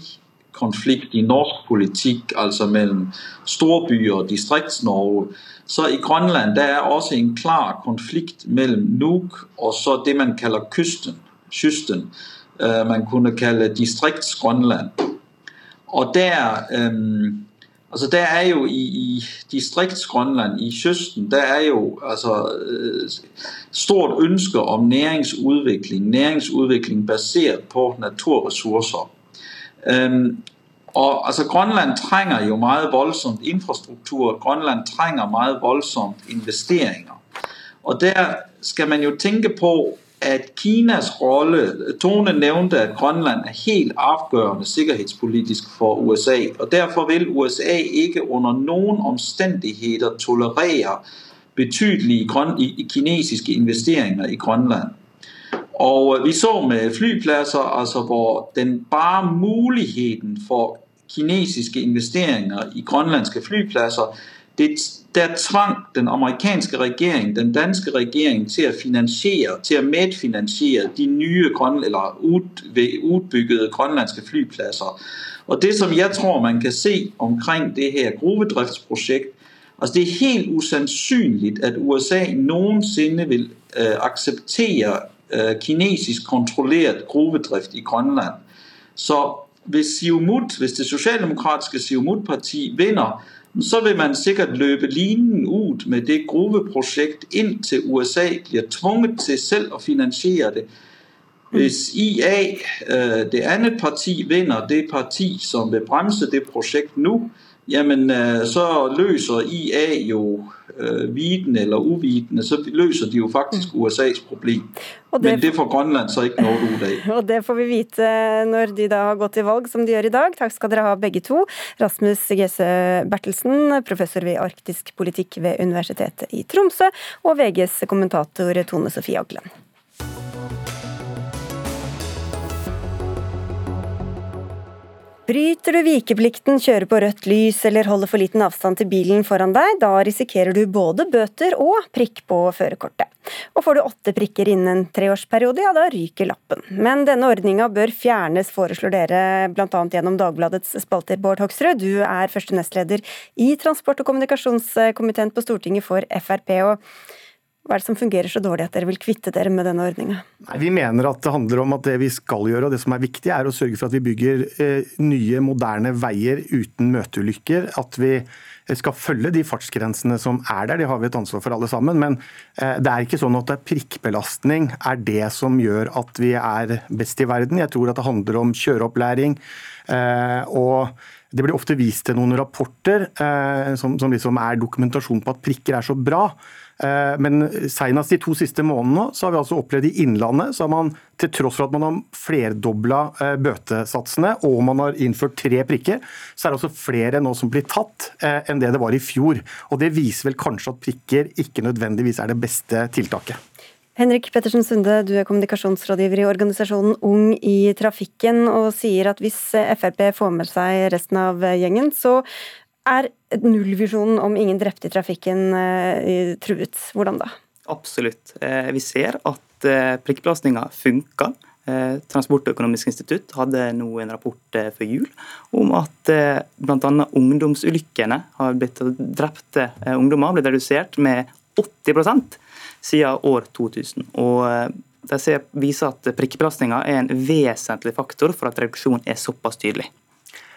konflikt i norsk politikk, altså mellom storbyer og Distrikts-Norge, så i Grønland der er også en klar konflikt mellom Nuuk og så det man kaller kysten. kysten. Uh, man kunne kalle Distrikts-Grønland. Og der, um, altså der er jo i, i Distrikts-Grønland, i kysten, der er jo altså, uh, stort ønske om næringsutvikling. Næringsutvikling basert på naturressurser. Um, og altså Grønland trenger jo meget voldsomt infrastruktur. Grønland trenger meget voldsomt investeringer. Og der skal man jo tenke på at Kinas rolle Tone nevnte at Grønland er helt avgjørende sikkerhetspolitisk for USA. og Derfor vil USA ikke under noen omstendigheter tolerere betydelige kinesiske investeringer i Grønland. Og vi så med flyplasser, altså hvor den bare muligheten for kinesiske investeringer i grønlandske flyplasser, det, der tvang den amerikanske regjering, den danske regjering, til å finansiere, til å medfinansiere de nye eller utbyggede grønlandske flyplasser. Og Det som jeg tror man kan se omkring det her gruvedriftsprosjekt, altså det er helt usannsynlig at USA noensinne vil uh, akseptere kinesisk kontrollert gruvedrift i Grønland. Så hvis Siumut, hvis det sosialdemokratiske Siumut-parti vinner, så vil man sikkert løpe linen ut med det gruveprosjekt inntil USA blir tvunget til selv å finansiere det. Hvis IA, øh, det andet parti, vinner det parti som vil bremse det prosjekt nå, jamen øh, så løser IA jo øh, eller uvitende, så løser de jo faktisk mm. USAs problem. Det, Men det får Grønland så ikke noe ut av. Og det får vi vite når de da har gått til valg, som de gjør i dag. Takk skal dere ha begge to. Rasmus Gese Bertelsen, professor ved arktisk politikk ved Universitetet i Tromsø, og VGs kommentator Tone Sofie Aglen. Bryter du vikeplikten, kjører på rødt lys eller holder for liten avstand til bilen foran deg, da risikerer du både bøter og prikk på førerkortet. Og får du åtte prikker innen en treårsperiode, ja da ryker lappen. Men denne ordninga bør fjernes, foreslår dere bl.a. gjennom Dagbladets spalter, Bård Hoksrud. Du er første nestleder i transport- og kommunikasjonskomiteen på Stortinget for Frp. og hva er det som fungerer så dårlig at dere vil kvitte dere med denne ordninga? Vi mener at det handler om at det vi skal gjøre og det som er viktig, er å sørge for at vi bygger eh, nye, moderne veier uten møteulykker. At vi skal følge de fartsgrensene som er der, det har vi et ansvar for alle sammen. Men eh, det er ikke sånn at prikkbelastning er det som gjør at vi er best i verden. Jeg tror at det handler om kjøreopplæring. Eh, og det blir ofte vist til noen rapporter som, som liksom er dokumentasjon på at prikker er så bra. Eh, men senest de to siste månedene så har vi altså opplevd i Innlandet så har man til tross for at man har flerdobla eh, bøtesatsene og man har innført tre prikker, så er det altså flere nå som blir tatt eh, enn det det var i fjor. Og Det viser vel kanskje at prikker ikke nødvendigvis er det beste tiltaket. Henrik Pettersen Sunde, du er kommunikasjonsrådgiver i organisasjonen Ung i trafikken, og sier at hvis Frp får med seg resten av gjengen, så er nullvisjonen om ingen drepte i trafikken eh, truet? Hvordan da? Absolutt. Eh, vi ser at eh, prikkbelastninga funker. Transportøkonomisk institutt hadde nå en rapport før jul om at bl.a. ungdomsulykkene har blitt drepte ungdommer har blitt redusert med 80% siden år 2000. Og de viser at prikkbelastninga er en vesentlig faktor for at reduksjonen er såpass tydelig.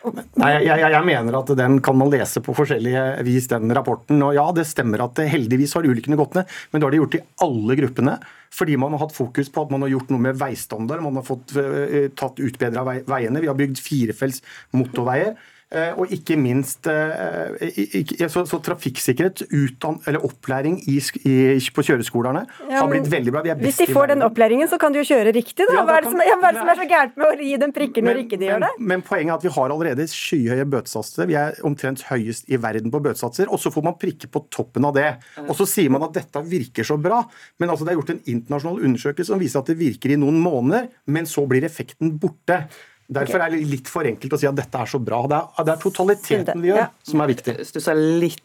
Nei, jeg, jeg, jeg, mener at den kan man lese på forskjellige vis, den rapporten. Og ja, det stemmer at heldigvis har ulykkene gått ned, men det har de gjort i alle gruppene. Fordi man har hatt fokus på at man har gjort noe med veistandard. Man har fått uh, tatt utbedra veiene. Vi har bygd firefelts motorveier. Eh, og ikke minst eh, så, så trafikksikkerhet, utdann, eller opplæring i, i, på kjøreskolene ja, har blitt veldig bra. hvis de får den opplæringen, så kan de jo kjøre riktig, da. Ja, hva, er det som, ja, hva er det som er så gærent med å gi dem prikker når ikke de gjør det? Men poenget er at vi har allerede skyhøye bøtesatser. Vi er omtrent høyest i verden på bøtesatser. Og så får man prikke på toppen av det. Og så sier man at dette virker så bra. Men altså, det er gjort en internasjonal undersøkelse som viser at det virker i noen måneder, men så blir effekten borte. Derfor er det litt for enkelt å si at dette er så bra. Det er, det er totaliteten vi gjør, ja. som er viktig. Stusser litt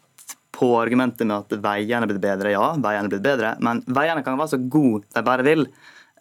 på argumentet med at veiene er blitt bedre. Ja, veiene er blitt bedre, men veiene kan være så gode de bare vil.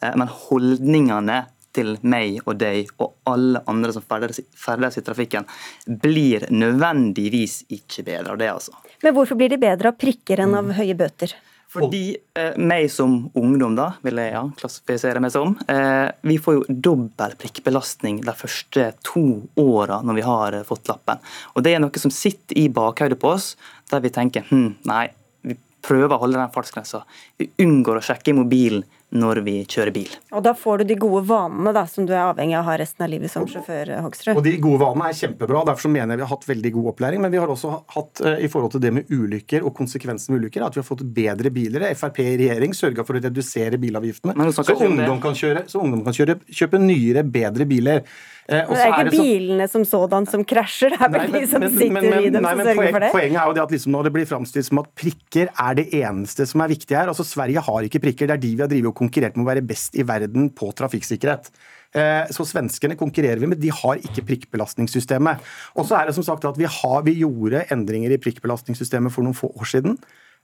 Eh, men holdningene til meg og deg og alle andre som ferdes i trafikken, blir nødvendigvis ikke bedre av det, altså. Men hvorfor blir de bedre av prikker enn av høye bøter? Fordi eh, meg som ungdom, da, vil jeg ja, klassifisere meg som, eh, vi får jo dobbel prikkbelastning de første to åra når vi har eh, fått lappen. Og Det er noe som sitter i bakhodet på oss, der vi tenker hm, nei, vi prøver å holde den fartsgrensa. Vi unngår å sjekke i mobilen når vi kjører bil. Og Da får du de gode vanene da, som du er avhengig av å ha resten av livet som sjåfør? Hoksrud. Og De gode vanene er kjempebra, derfor så mener jeg vi har hatt veldig god opplæring. Men vi har også hatt eh, i forhold til det med ulykker og konsekvensen med ulykker, at vi har fått bedre biler. Frp i regjering sørga for å redusere bilavgiftene, så ungdom, kan kjøre, så ungdom kan kjøre, kjøpe nyere, bedre biler. Eh, det er ikke bilene som sådan som krasjer, det er vel de som sitter men, men, i dem nei, som sørger for det? Poenget er jo det at liksom når det blir framstilt som at prikker er det eneste som er viktig her. Altså Sverige har ikke prikker, det er de vi har drevet og konkurrert med å være best i verden på trafikksikkerhet. Eh, så svenskene konkurrerer vi med, de har ikke prikkbelastningssystemet. Og så er det som sagt at vi, har, vi gjorde endringer i prikkbelastningssystemet for noen få år siden,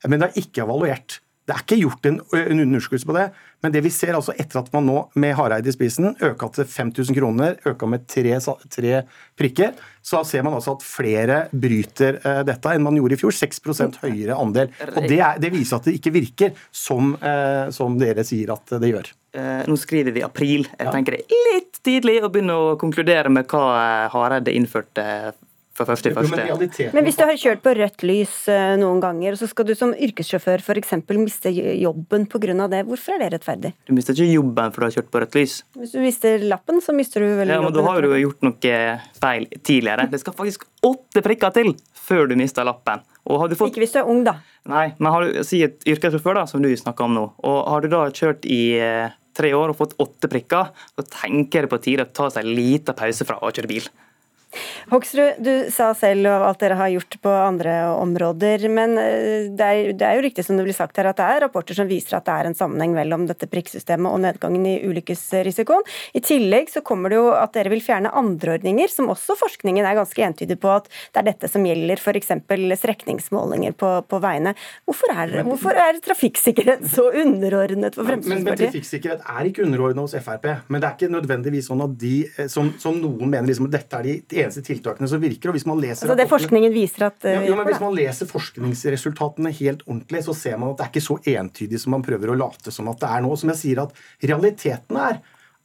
men det er ikke evaluert. Det er ikke gjort en, en underskuddelse på det, men det vi ser altså etter at man nå med Hareide i spissen øka til 5000 kroner, øka med tre, tre, prikker, så ser man altså at flere bryter uh, dette enn man gjorde i fjor. 6 høyere andel. Og det, er, det, viser at det ikke virker som, uh, som dere sier at det gjør. Uh, nå skriver vi april. Jeg tenker det er litt tidlig å begynne å konkludere med hva Hareide innførte for første, første. Men hvis du har kjørt på rødt lys eh, noen ganger, og så skal du som yrkessjåfør f.eks. miste jobben pga. det, hvorfor er det rettferdig? Du mister ikke jobben for du har kjørt på rødt lys. Hvis du mister lappen, så mister du vel ja, jobben. Men da har du gjort noe feil tidligere. Det skal faktisk åtte prikker til før du mister lappen. Fått... Ikke hvis du er ung, da. Nei, men har du, si et yrkessjåfør, da, som du snakker om nå. og Har du da kjørt i eh, tre år og fått åtte prikker, så tenker det på tide å ta seg en liten pause fra å kjøre bil. Hoksrud, du sa selv alt dere har gjort på andre områder, men eh, det er, det er, jo riktig som det blir sagt her at det er rapporter som viser at det er en sammenheng mellom dette prikksystemet og nedgangen i ulykkesrisikoen. I tillegg så kommer det jo at dere vil fjerne andre ordninger, som også forskningen er ganske entydig på at det er dette som gjelder, f.eks. strekningsmålinger på, på veiene. Hvorfor er, hvorfor er, trafikksikkerhet så underordnet for Fremskrittspartiet? Men, men trafikksikkerhet er ikke underordnet hos Frp, men det er ikke nødvendigvis sånn at de, eh, som, som noen mener liksom, dette er de eneste tiltakene som virker. og hvis man leser altså det forskningen viser at ja, ja, men Hvis man leser forskningsresultatene helt ordentlig, så ser man at det er ikke så entydig som man prøver å late som at det er nå. Som jeg sier at Realiteten er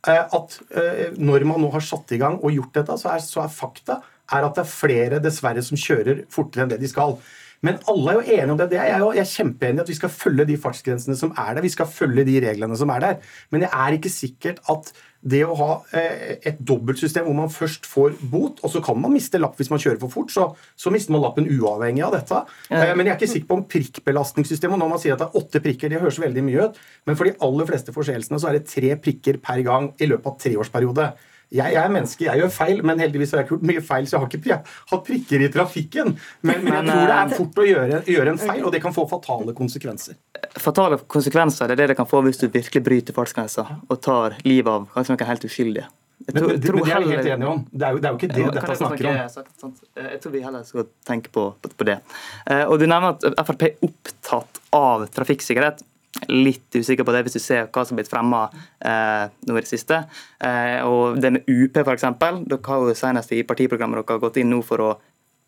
eh, at eh, når man nå har satt i gang og gjort dette, så er, så er fakta er at det er flere dessverre som kjører fortere enn det de skal. Men alle er jo enige om det. det er jeg, jo, jeg er kjempeenig i at vi skal følge de fartsgrensene som er der. Vi skal følge de reglene som er der. Men det er ikke sikkert at det å ha eh, et dobbeltsystem hvor man først får bot, og så kan man miste lapp hvis man kjører for fort, så, så mister man lappen uavhengig av dette. Eh, men jeg er ikke sikker på om prikkbelastningssystemet Når man sier at det er åtte prikker, det høres veldig mye ut, men for de aller fleste forseelsene så er det tre prikker per gang i løpet av treårsperiode. Jeg, jeg, er menneske, jeg gjør feil, men heldigvis har jeg ikke gjort mye feil, så jeg har ikke hatt prikker i trafikken. Men, men, jeg tror det er eh, fort å gjøre, gjøre, en feil, og det kan få fatale konsekvenser. Fatale konsekvenser det er det det kan få hvis du virkelig bryter fartsgrensa og tar livet av kanskje noen helt uskyldige. Jeg tror, men, men det er vi helt enige om. Det er jo, det er jo ikke det ja, dette snakker om. Jeg tror vi heller skal tenke på, på det. Eh, og Du nevner at Frp er opptatt av trafikksikkerhet litt usikker på det hvis du ser hva som har blitt fremma eh, nå i det siste. Eh, og det med UP, f.eks. Dere har jo senest i partiprogrammet dere har gått inn nå for å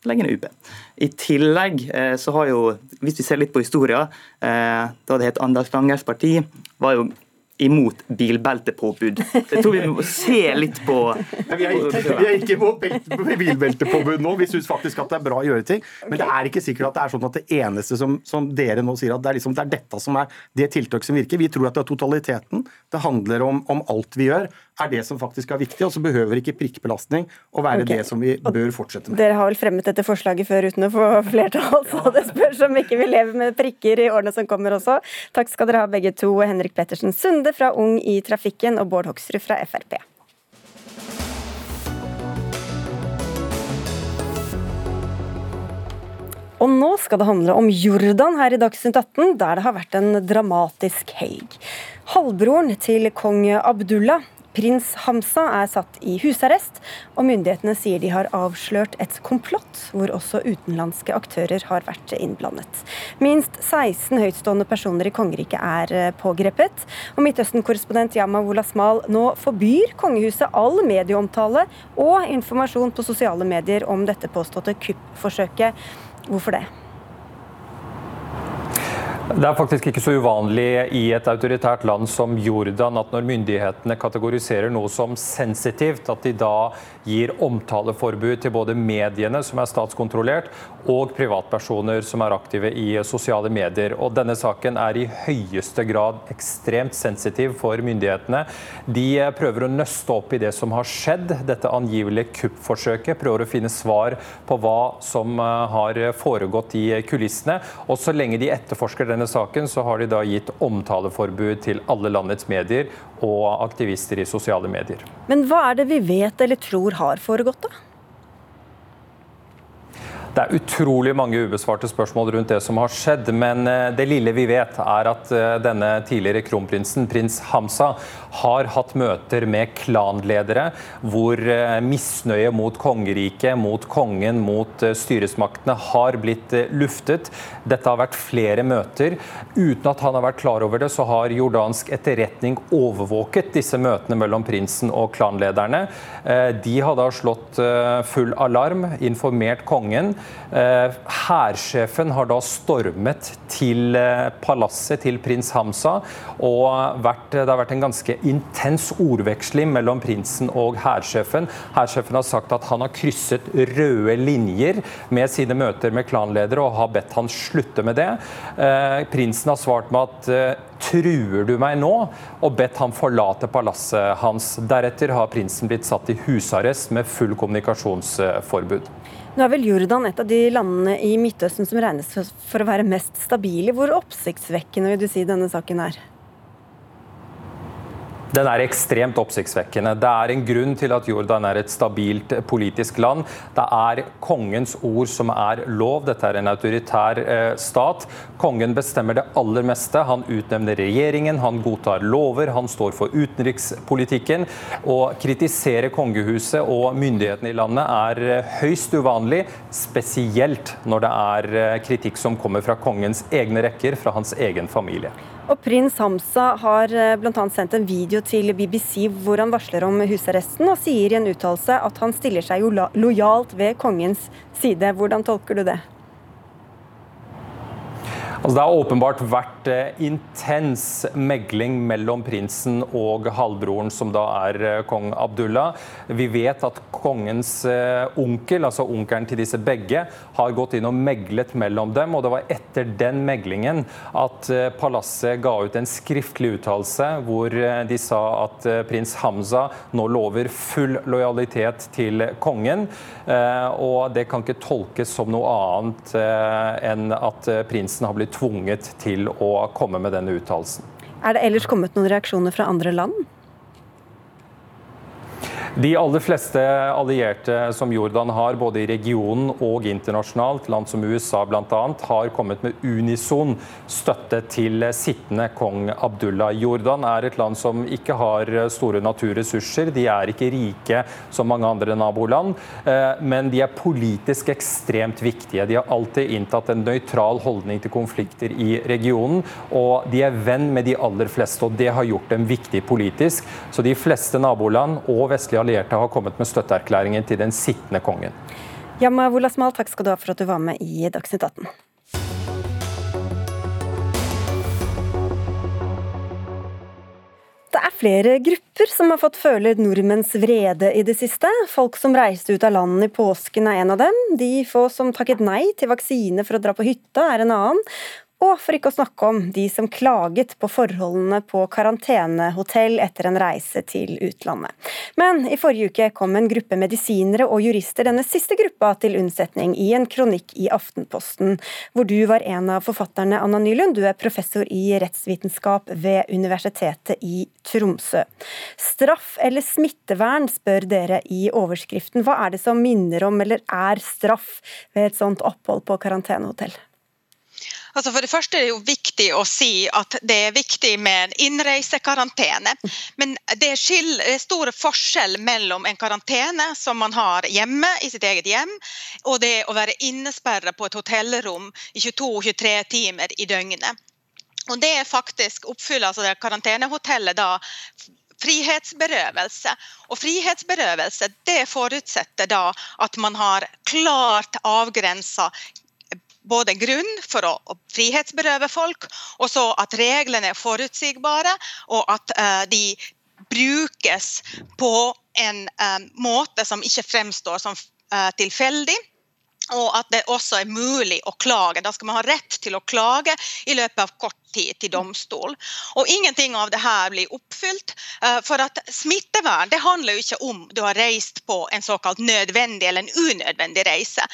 legge ned UP. I tillegg eh, så har jo, hvis vi ser litt på historia, eh, da det het Anders Langers parti, var jo imot bilbeltepåbud. Jeg tror vi må se litt på Vi er ikke, vi er ikke på bilbeltepåbud nå, vi syns faktisk at det er bra å gjøre ting. Men det er ikke sikkert at det er sånn at det eneste som, som dere nå sier, at det er, liksom, det er dette som er det tiltaket som virker. Vi tror at det er totaliteten. Det handler om, om alt vi gjør er det som faktisk er viktig, og så behøver ikke prikkbelastning å være okay. det som vi bør fortsette med. Dere har vel fremmet dette forslaget før uten å få flertall, så det spørs om ikke vi lever med prikker i årene som kommer også. Takk skal dere ha begge to, Henrik Pettersen Sunde fra Ung i trafikken og Bård Hoksrud fra Frp. Og nå skal det handle om Jordan her i Dagsnytt 18, der det har vært en dramatisk helg. Halvbroren til kong Abdullah Prins Hamsa er satt i husarrest, og myndighetene sier de har avslørt et komplott hvor også utenlandske aktører har vært innblandet. Minst 16 høytstående personer i kongeriket er eh, pågrepet. Og Midtøsten-korrespondent Yama Wolasmal, nå forbyr kongehuset all medieomtale og informasjon på sosiale medier om dette påståtte kuppforsøket. Hvorfor det? Det er faktisk ikke så uvanlig i et autoritært land som Jordan at når myndighetene kategoriserer noe som sensitivt, at de da gir omtaleforbud til både mediene, som er statskontrollert, og privatpersoner som er aktive i sosiale medier. Og Denne saken er i høyeste grad ekstremt sensitiv for myndighetene. De prøver å nøste opp i det som har skjedd, dette angivelige kuppforsøket. Prøver å finne svar på hva som eh, har foregått i kulissene. Og så lenge de etterforsker denne saken, så har de da gitt omtaleforbud til alle landets medier og aktivister i sosiale medier. Men hva er det vi vet eller tror har foregått, da? Det er utrolig mange ubesvarte spørsmål rundt det som har skjedd. Men eh, det lille vi vet, er at eh, denne tidligere kronprinsen, prins Hamsa, har hatt møter med klanledere hvor eh, misnøye mot kongeriket, mot kongen, mot styresmaktene har blitt luftet. Dette har vært flere møter. Uten at han har vært klar over det, så har jordansk etterretning overvåket disse møtene mellom prinsen og klanlederne. De har da slått full alarm, informert kongen. Eh, hærsjefen har da stormet til eh, palasset til prins Hamza, og vært, Det har vært en ganske intens ordveksling mellom prinsen og hærsjefen. Hærsjefen har sagt at han har krysset røde linjer med sine møter med klanledere og har bedt han slutte med det. Eh, prinsen har svart med at truer du meg nå? Og bedt han forlate palasset hans. Deretter har prinsen blitt satt i husarrest med full kommunikasjonsforbud. Nå er vel Jordan et av de landene i Midtøsten som regnes for å være mest stabile. Hvor oppsiktsvekkende vil du si denne saken er? Den er ekstremt oppsiktsvekkende. Det er en grunn til at Jordan er et stabilt politisk land. Det er kongens ord som er lov. Dette er en autoritær eh, stat. Kongen bestemmer det aller meste. Han utnevner regjeringen, han godtar lover, han står for utenrikspolitikken. Å kritisere kongehuset og myndighetene i landet er eh, høyst uvanlig, spesielt når det er eh, kritikk som kommer fra kongens egne rekker, fra hans egen familie. Og Prins Hamsa har eh, bl.a. sendt en video til BBC hvor han varsler om husarresten, og sier i en uttalelse at han stiller seg lojalt ved kongens side. Hvordan tolker du det? Altså, det har åpenbart vært eh, intens megling mellom prinsen og halvbroren, som da er eh, kong Abdullah. Vi vet at kongens eh, onkel, altså onkelen til disse begge, har gått inn og meglet mellom dem. og Det var etter den meglingen at palasset ga ut en skriftlig uttalelse hvor de sa at prins Hamza nå lover full lojalitet til kongen. Og det kan ikke tolkes som noe annet enn at prinsen har blitt tvunget til å komme med denne uttalelsen. Er det ellers kommet noen reaksjoner fra andre land? De aller fleste allierte som Jordan har, både i regionen og internasjonalt, land som USA bl.a., har kommet med unison støtte til sittende kong Abdullah. Jordan er et land som ikke har store naturressurser. De er ikke rike som mange andre naboland, eh, men de er politisk ekstremt viktige. De har alltid inntatt en nøytral holdning til konflikter i regionen, og de er venn med de aller fleste, og det har gjort dem viktig politisk. Så de fleste naboland og vestlige allierte har kommet med støtteerklæringen til den sittende kongen. Jamma Wolasmal, takk skal du ha for at du var med i Dagsnytt 18. flere grupper som har fått føle nordmenns vrede i det siste. Folk som reiste ut av landet i påsken er en av dem. De få som takket nei til vaksine for å dra på hytta er en annen. Og for ikke å snakke om de som klaget på forholdene på karantenehotell etter en reise til utlandet. Men i forrige uke kom en gruppe medisinere og jurister denne siste gruppa til unnsetning i en kronikk i Aftenposten, hvor du var en av forfatterne, Anna Nylund. Du er professor i rettsvitenskap ved Universitetet i Tromsø. Straff eller smittevern, spør dere i overskriften. Hva er det som minner om eller er straff ved et sånt opphold på karantenehotell? Altså for det første er det jo viktig å si at det er viktig med en innreisekarantene. Men det er stor forskjell mellom en karantene som man har hjemme, i sitt eget hjem, og det å være innesperra på et hotellrom i 22-23 timer i døgnet. Og det er faktisk oppfyller altså det karantenehotellet da frihetsberøvelse. Og frihetsberøvelse det forutsetter da at man har klart avgrensa både grunn for å, frihetsberøve folk, og så at reglene er forutsigbare, og at uh, de brukes på en um, måte som ikke fremstår som uh, tilfeldig og at det også er mulig å klage. Da skal man ha rett til å klage i løpet av kort tid til domstol. Og Ingenting av det her blir oppfylt. Eh, for at Smittevern det handler jo ikke om du har reist på en såkalt nødvendig eller en unødvendig reise.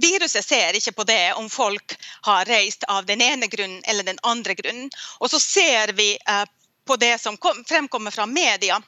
Viruset ser ikke på det om folk har reist av den ene grunnen eller den andre grunnen. Og så ser vi eh, på det som fremkommer fra media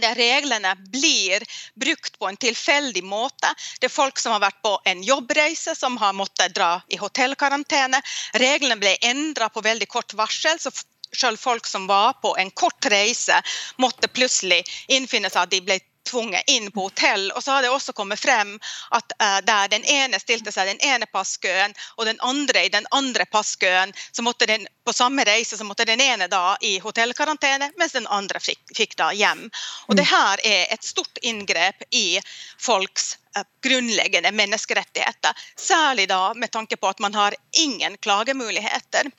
de reglene blir brukt på en tilfeldig måte. Det er folk som har vært på en jobbreise, som har måttet dra i hotellkarantene. Reglene ble endra på veldig kort varsel. så selv folk som var på en kort reise, måtte plutselig innfinne seg at de ble tvunget inn på hotell. Og så har det også kommet frem at uh, der den ene stilte seg den ene passkøen, og den andre i den andre passkøen, så måtte den på samme reise så måtte den ene da i hotellkarantene, mens den andre fikk, fikk da hjem. Og det her er et stort inngrep i folks uh, grunnleggende menneskerettigheter. Særlig da med tanke på at man har ingen klagemuligheter,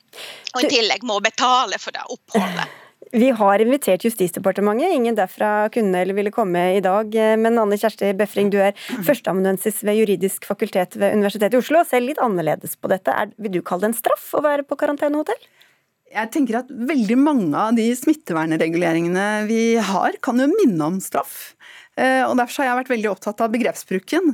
og i tillegg må betale for det oppholdet. Vi har invitert Justisdepartementet. Ingen derfra kunne eller ville komme i dag. Men Anne Kjersti Befring, du er førsteamanuensis ved juridisk fakultet ved Universitetet i Oslo og ser litt annerledes på dette. Er, vil du kalle det en straff å være på karantenehotell? Jeg tenker at veldig mange av de smittevernreguleringene vi har, kan jo minne om straff. Eh, og Derfor har jeg vært veldig opptatt av begrepsbruken.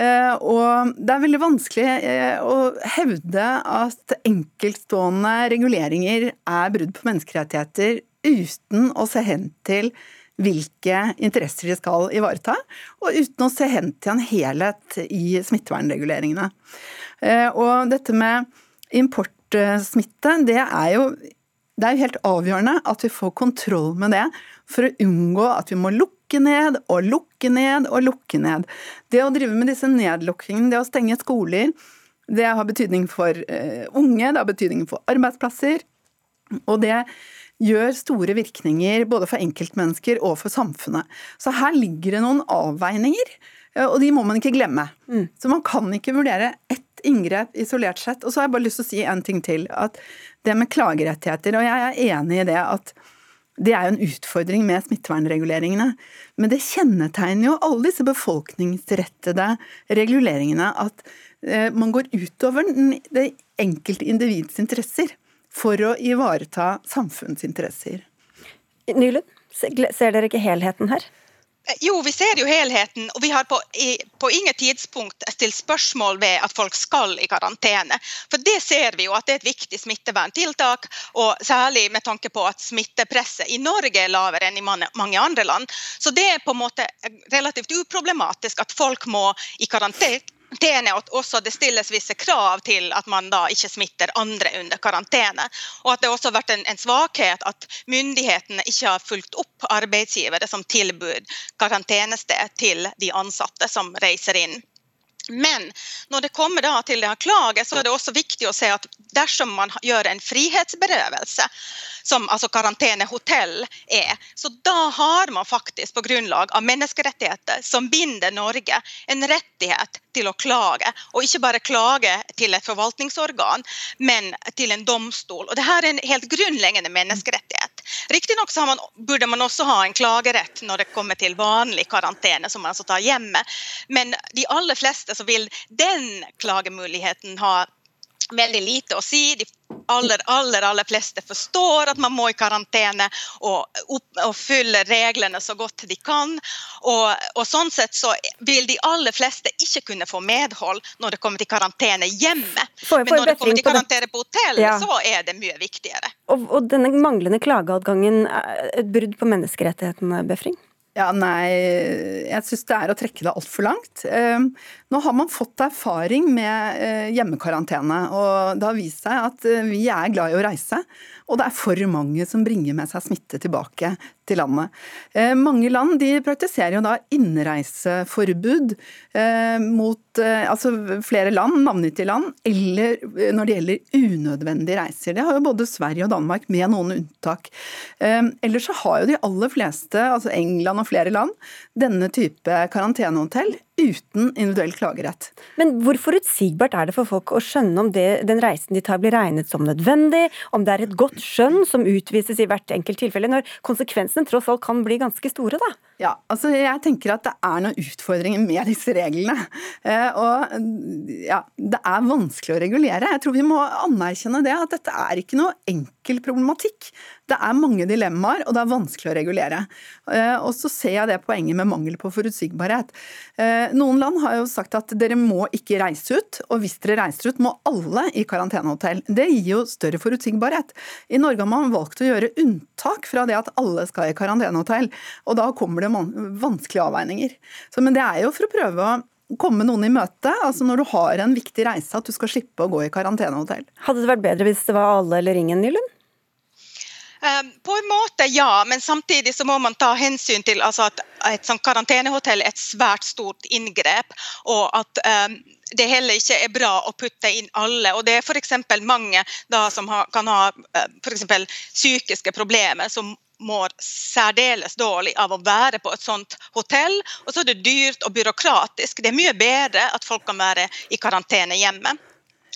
Eh, og Det er veldig vanskelig eh, å hevde at enkeltstående reguleringer er brudd på menneskerettigheter uten å se hen til hvilke interesser de skal ivareta, og uten å se hen til en helhet i smittevernreguleringene. Eh, og dette med importsmitte, det er jo det er helt avgjørende at vi får kontroll med det, for å unngå at vi må lukke ned og lukke ned og lukke ned. Det å drive med disse nedlukkingene, det å stenge skoler, det har betydning for uh, unge, det har betydning for arbeidsplasser. Og det gjør store virkninger både for enkeltmennesker og for samfunnet. Så her ligger det noen avveininger, eh, og de må man ikke glemme. Mm. Så man kan ikke vurdere ett inngrep isolert sett. Og så har jeg bare lyst til å si en ting til. at Det med klagerettigheter, og jeg er enig i det at det er jo en utfordring med smittevernreguleringene. Men det kjennetegner jo alle disse befolkningsrettede reguleringene at eh, man går utover det enkelte individs interesser for å ivareta samfunnsinteresser. Nylund, ser dere ikke helheten her? Eh, jo, vi ser jo helheten, og vi har på, i, på ingen tidspunkt stilt spørsmål ved at folk skal i karantene. For det ser vi jo at det er et viktig smitteverntiltak, og særlig med tanke på at smittepresset i Norge er lavere enn i mange andre land. Så det er på en måte relativt uproblematisk at folk må i karantene karantene, at også det stilles visse krav til at man da ikke smitter andre under karantene. Og at det også har vært en, en svakhet at myndighetene ikke har fulgt opp arbeidsgivere som tilbud karantenested til de ansatte som reiser inn. Men når det kommer til det å klage, så er det også viktig å se at dersom man gjør en frihetsberøvelse, som altså karantenehotell er, så da har man faktisk på grunnlag av menneskerettigheter som binder Norge, en rettighet til å klage. Og ikke bare klage til et forvaltningsorgan, men til en domstol. Og det her er en helt grunnleggende menneskerettighet. Riktignok burde man også ha en klagerett når det kommer til vanlig karantene, som man altså tar hjemme. Men de aller fleste så vil den klagemuligheten ha veldig lite å si. De aller, aller, aller fleste forstår at man må i karantene og, og følge reglene så godt de kan. Og, og, sånn sett så vil de aller fleste ikke kunne få medhold når det kommer til karantene hjemme. For, for Men når det kommer til karantene på hotell, ja. så er det mye viktigere. Og, og denne manglende klageadgangen et brudd på menneskerettighetene, Befring? Ja, nei, jeg syns det er å trekke det altfor langt. Nå har man fått erfaring med eh, hjemmekarantene, og det har vist seg at eh, vi er glad i å reise. Og det er for mange som bringer med seg smitte tilbake til landet. Eh, mange land de praktiserer jo da innreiseforbud mot altså flere land, navngitte land, eller når det gjelder unødvendige reiser. Det har jo både Sverige og Danmark, med noen unntak. ellers så har jo de aller fleste, altså England og flere land, denne type karantenehotell uten individuell klagerett. Men hvor forutsigbart er det for folk å skjønne om det, den reisen de tar blir regnet som nødvendig, om det er et godt skjønn som utvises i hvert enkelt tilfelle, når konsekvensene tross alt kan bli ganske store, da? Ja, altså jeg tenker at det er noen utfordringer med disse reglene. Eh, og ja, det er vanskelig å regulere. Jeg tror vi må anerkjenne det, at dette er ikke noe enkel problematikk. Det er mange dilemmaer, og det er vanskelig å regulere. Eh, og så ser jeg det poenget med mangel på forutsigbarhet. Eh, noen land har jo sagt at dere må ikke reise ut, og hvis dere reiser ut, må alle i karantenehotell. Det gir jo større forutsigbarhet. I Norge har man valgt å gjøre unntak fra det at alle skal i karantenehotell, og da kommer det vanskelige avveininger. Så, men det er jo for å prøve å komme noen i møte, altså når du har en viktig reise, at du skal slippe å gå i karantenehotell. Hadde det vært bedre hvis det var alle eller ingen, Nylund? Ehm, på en måte ja, men samtidig så må man ta hensyn til altså at et sånt karantenehotell er et svært stort inngrep. og at um, det heller ikke er bra å putte inn alle. og Det er f.eks. mange da, som har, kan ha uh, for psykiske problemer som mår særdeles dårlig av å være på et sånt hotell. Og så er det dyrt og byråkratisk. Det er mye bedre at folk kan være i karantene hjemme.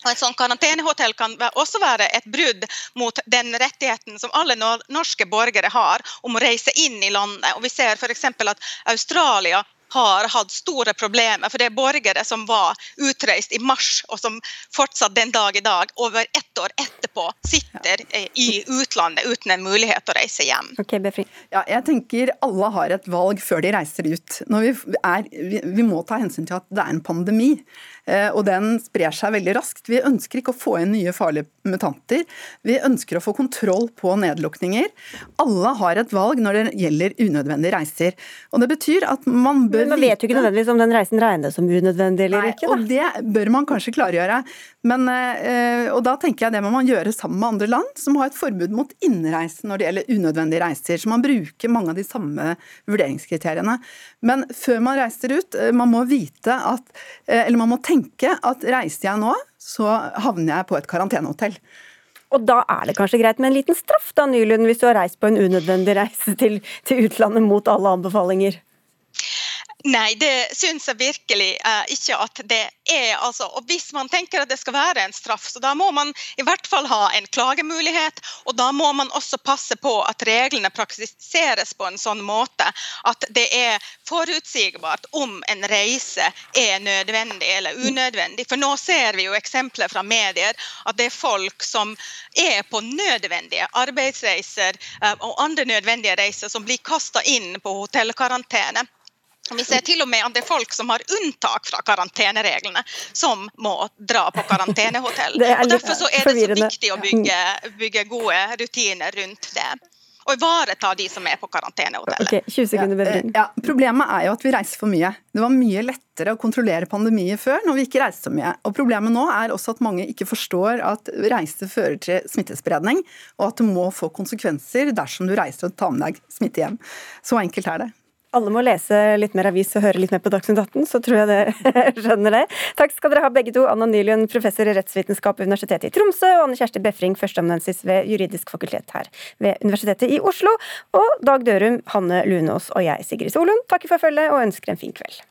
Og et sånt karantenehotell kan også være et brudd mot den rettigheten som alle norske borgere har om å reise inn i landet. Og vi ser f.eks. at Australia har hatt store problemer. For det er borgere som var utreist i mars, og som fortsatt den dag i dag, over ett år etterpå, sitter i utlandet uten en mulighet til å reise hjem. Okay, ja, jeg tenker alle har et valg før de reiser ut. Vi, er, vi, vi må ta hensyn til at det er en pandemi. Eh, og den sprer seg veldig raskt. Vi ønsker ikke å få inn nye farlige mutanter. Vi ønsker å få kontroll på nedlukninger. Alle har et valg når det gjelder unødvendige reiser. Og det betyr at man bør Men Man vet jo ikke nødvendigvis om den reisen regnes som unødvendig eller Nei, ikke. Da. Og det bør man kanskje klargjøre. Men, eh, og da tenker jeg det må man gjøre sammen med andre land som har et forbud mot innreise når det gjelder unødvendige reiser. Så man bruker mange av de samme vurderingskriteriene. Men før man reiser ut, eh, man må vite at, eller man må tenke at reiser jeg nå, så havner jeg på et karantenehotell. Og da er det kanskje greit med en liten straff, da, Nylund, hvis du har reist på en unødvendig reise til, til utlandet mot alle anbefalinger? Nei, det syns jeg virkelig eh, ikke at det er. Altså, og Hvis man tenker at det skal være en straff, så da må man i hvert fall ha en klagemulighet. Og da må man også passe på at reglene praktiseres på en sånn måte at det er forutsigbart om en reise er nødvendig eller unødvendig. For nå ser vi jo eksempler fra medier at det er folk som er på nødvendige arbeidsreiser eh, og andre nødvendige reiser som blir kasta inn på hotellkarantene. Vi ser til og med at det er folk som har unntak fra karantenereglene, som må dra på karantenehotell. Og Derfor så er det så viktig å bygge, bygge gode rutiner rundt det og ivareta de som er på karantenehotellet. Okay, 20 sekunder ja, ja, Problemet er jo at vi reiser for mye. Det var mye lettere å kontrollere pandemier før når vi ikke reiste så mye. Og Problemet nå er også at mange ikke forstår at reise fører til smittespredning, og at det må få konsekvenser dersom du reiser og tar med deg smitte hjem. Så enkelt er det alle må lese litt mer avis og høre litt mer på Dagsnytt 18, så tror jeg dere skjønner det. Takk skal dere ha begge to. Anna Nylund, professor i rettsvitenskap ved Universitetet i Tromsø, og Anne Kjersti Befring, førsteamanuensis ved juridisk fakultet her ved Universitetet i Oslo. Og Dag Dørum, Hanne Lunås og jeg, Sigrid Solund, takker for følget og ønsker en fin kveld.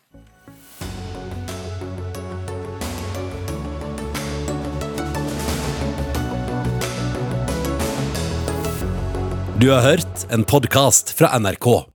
Du har hørt en podkast fra NRK.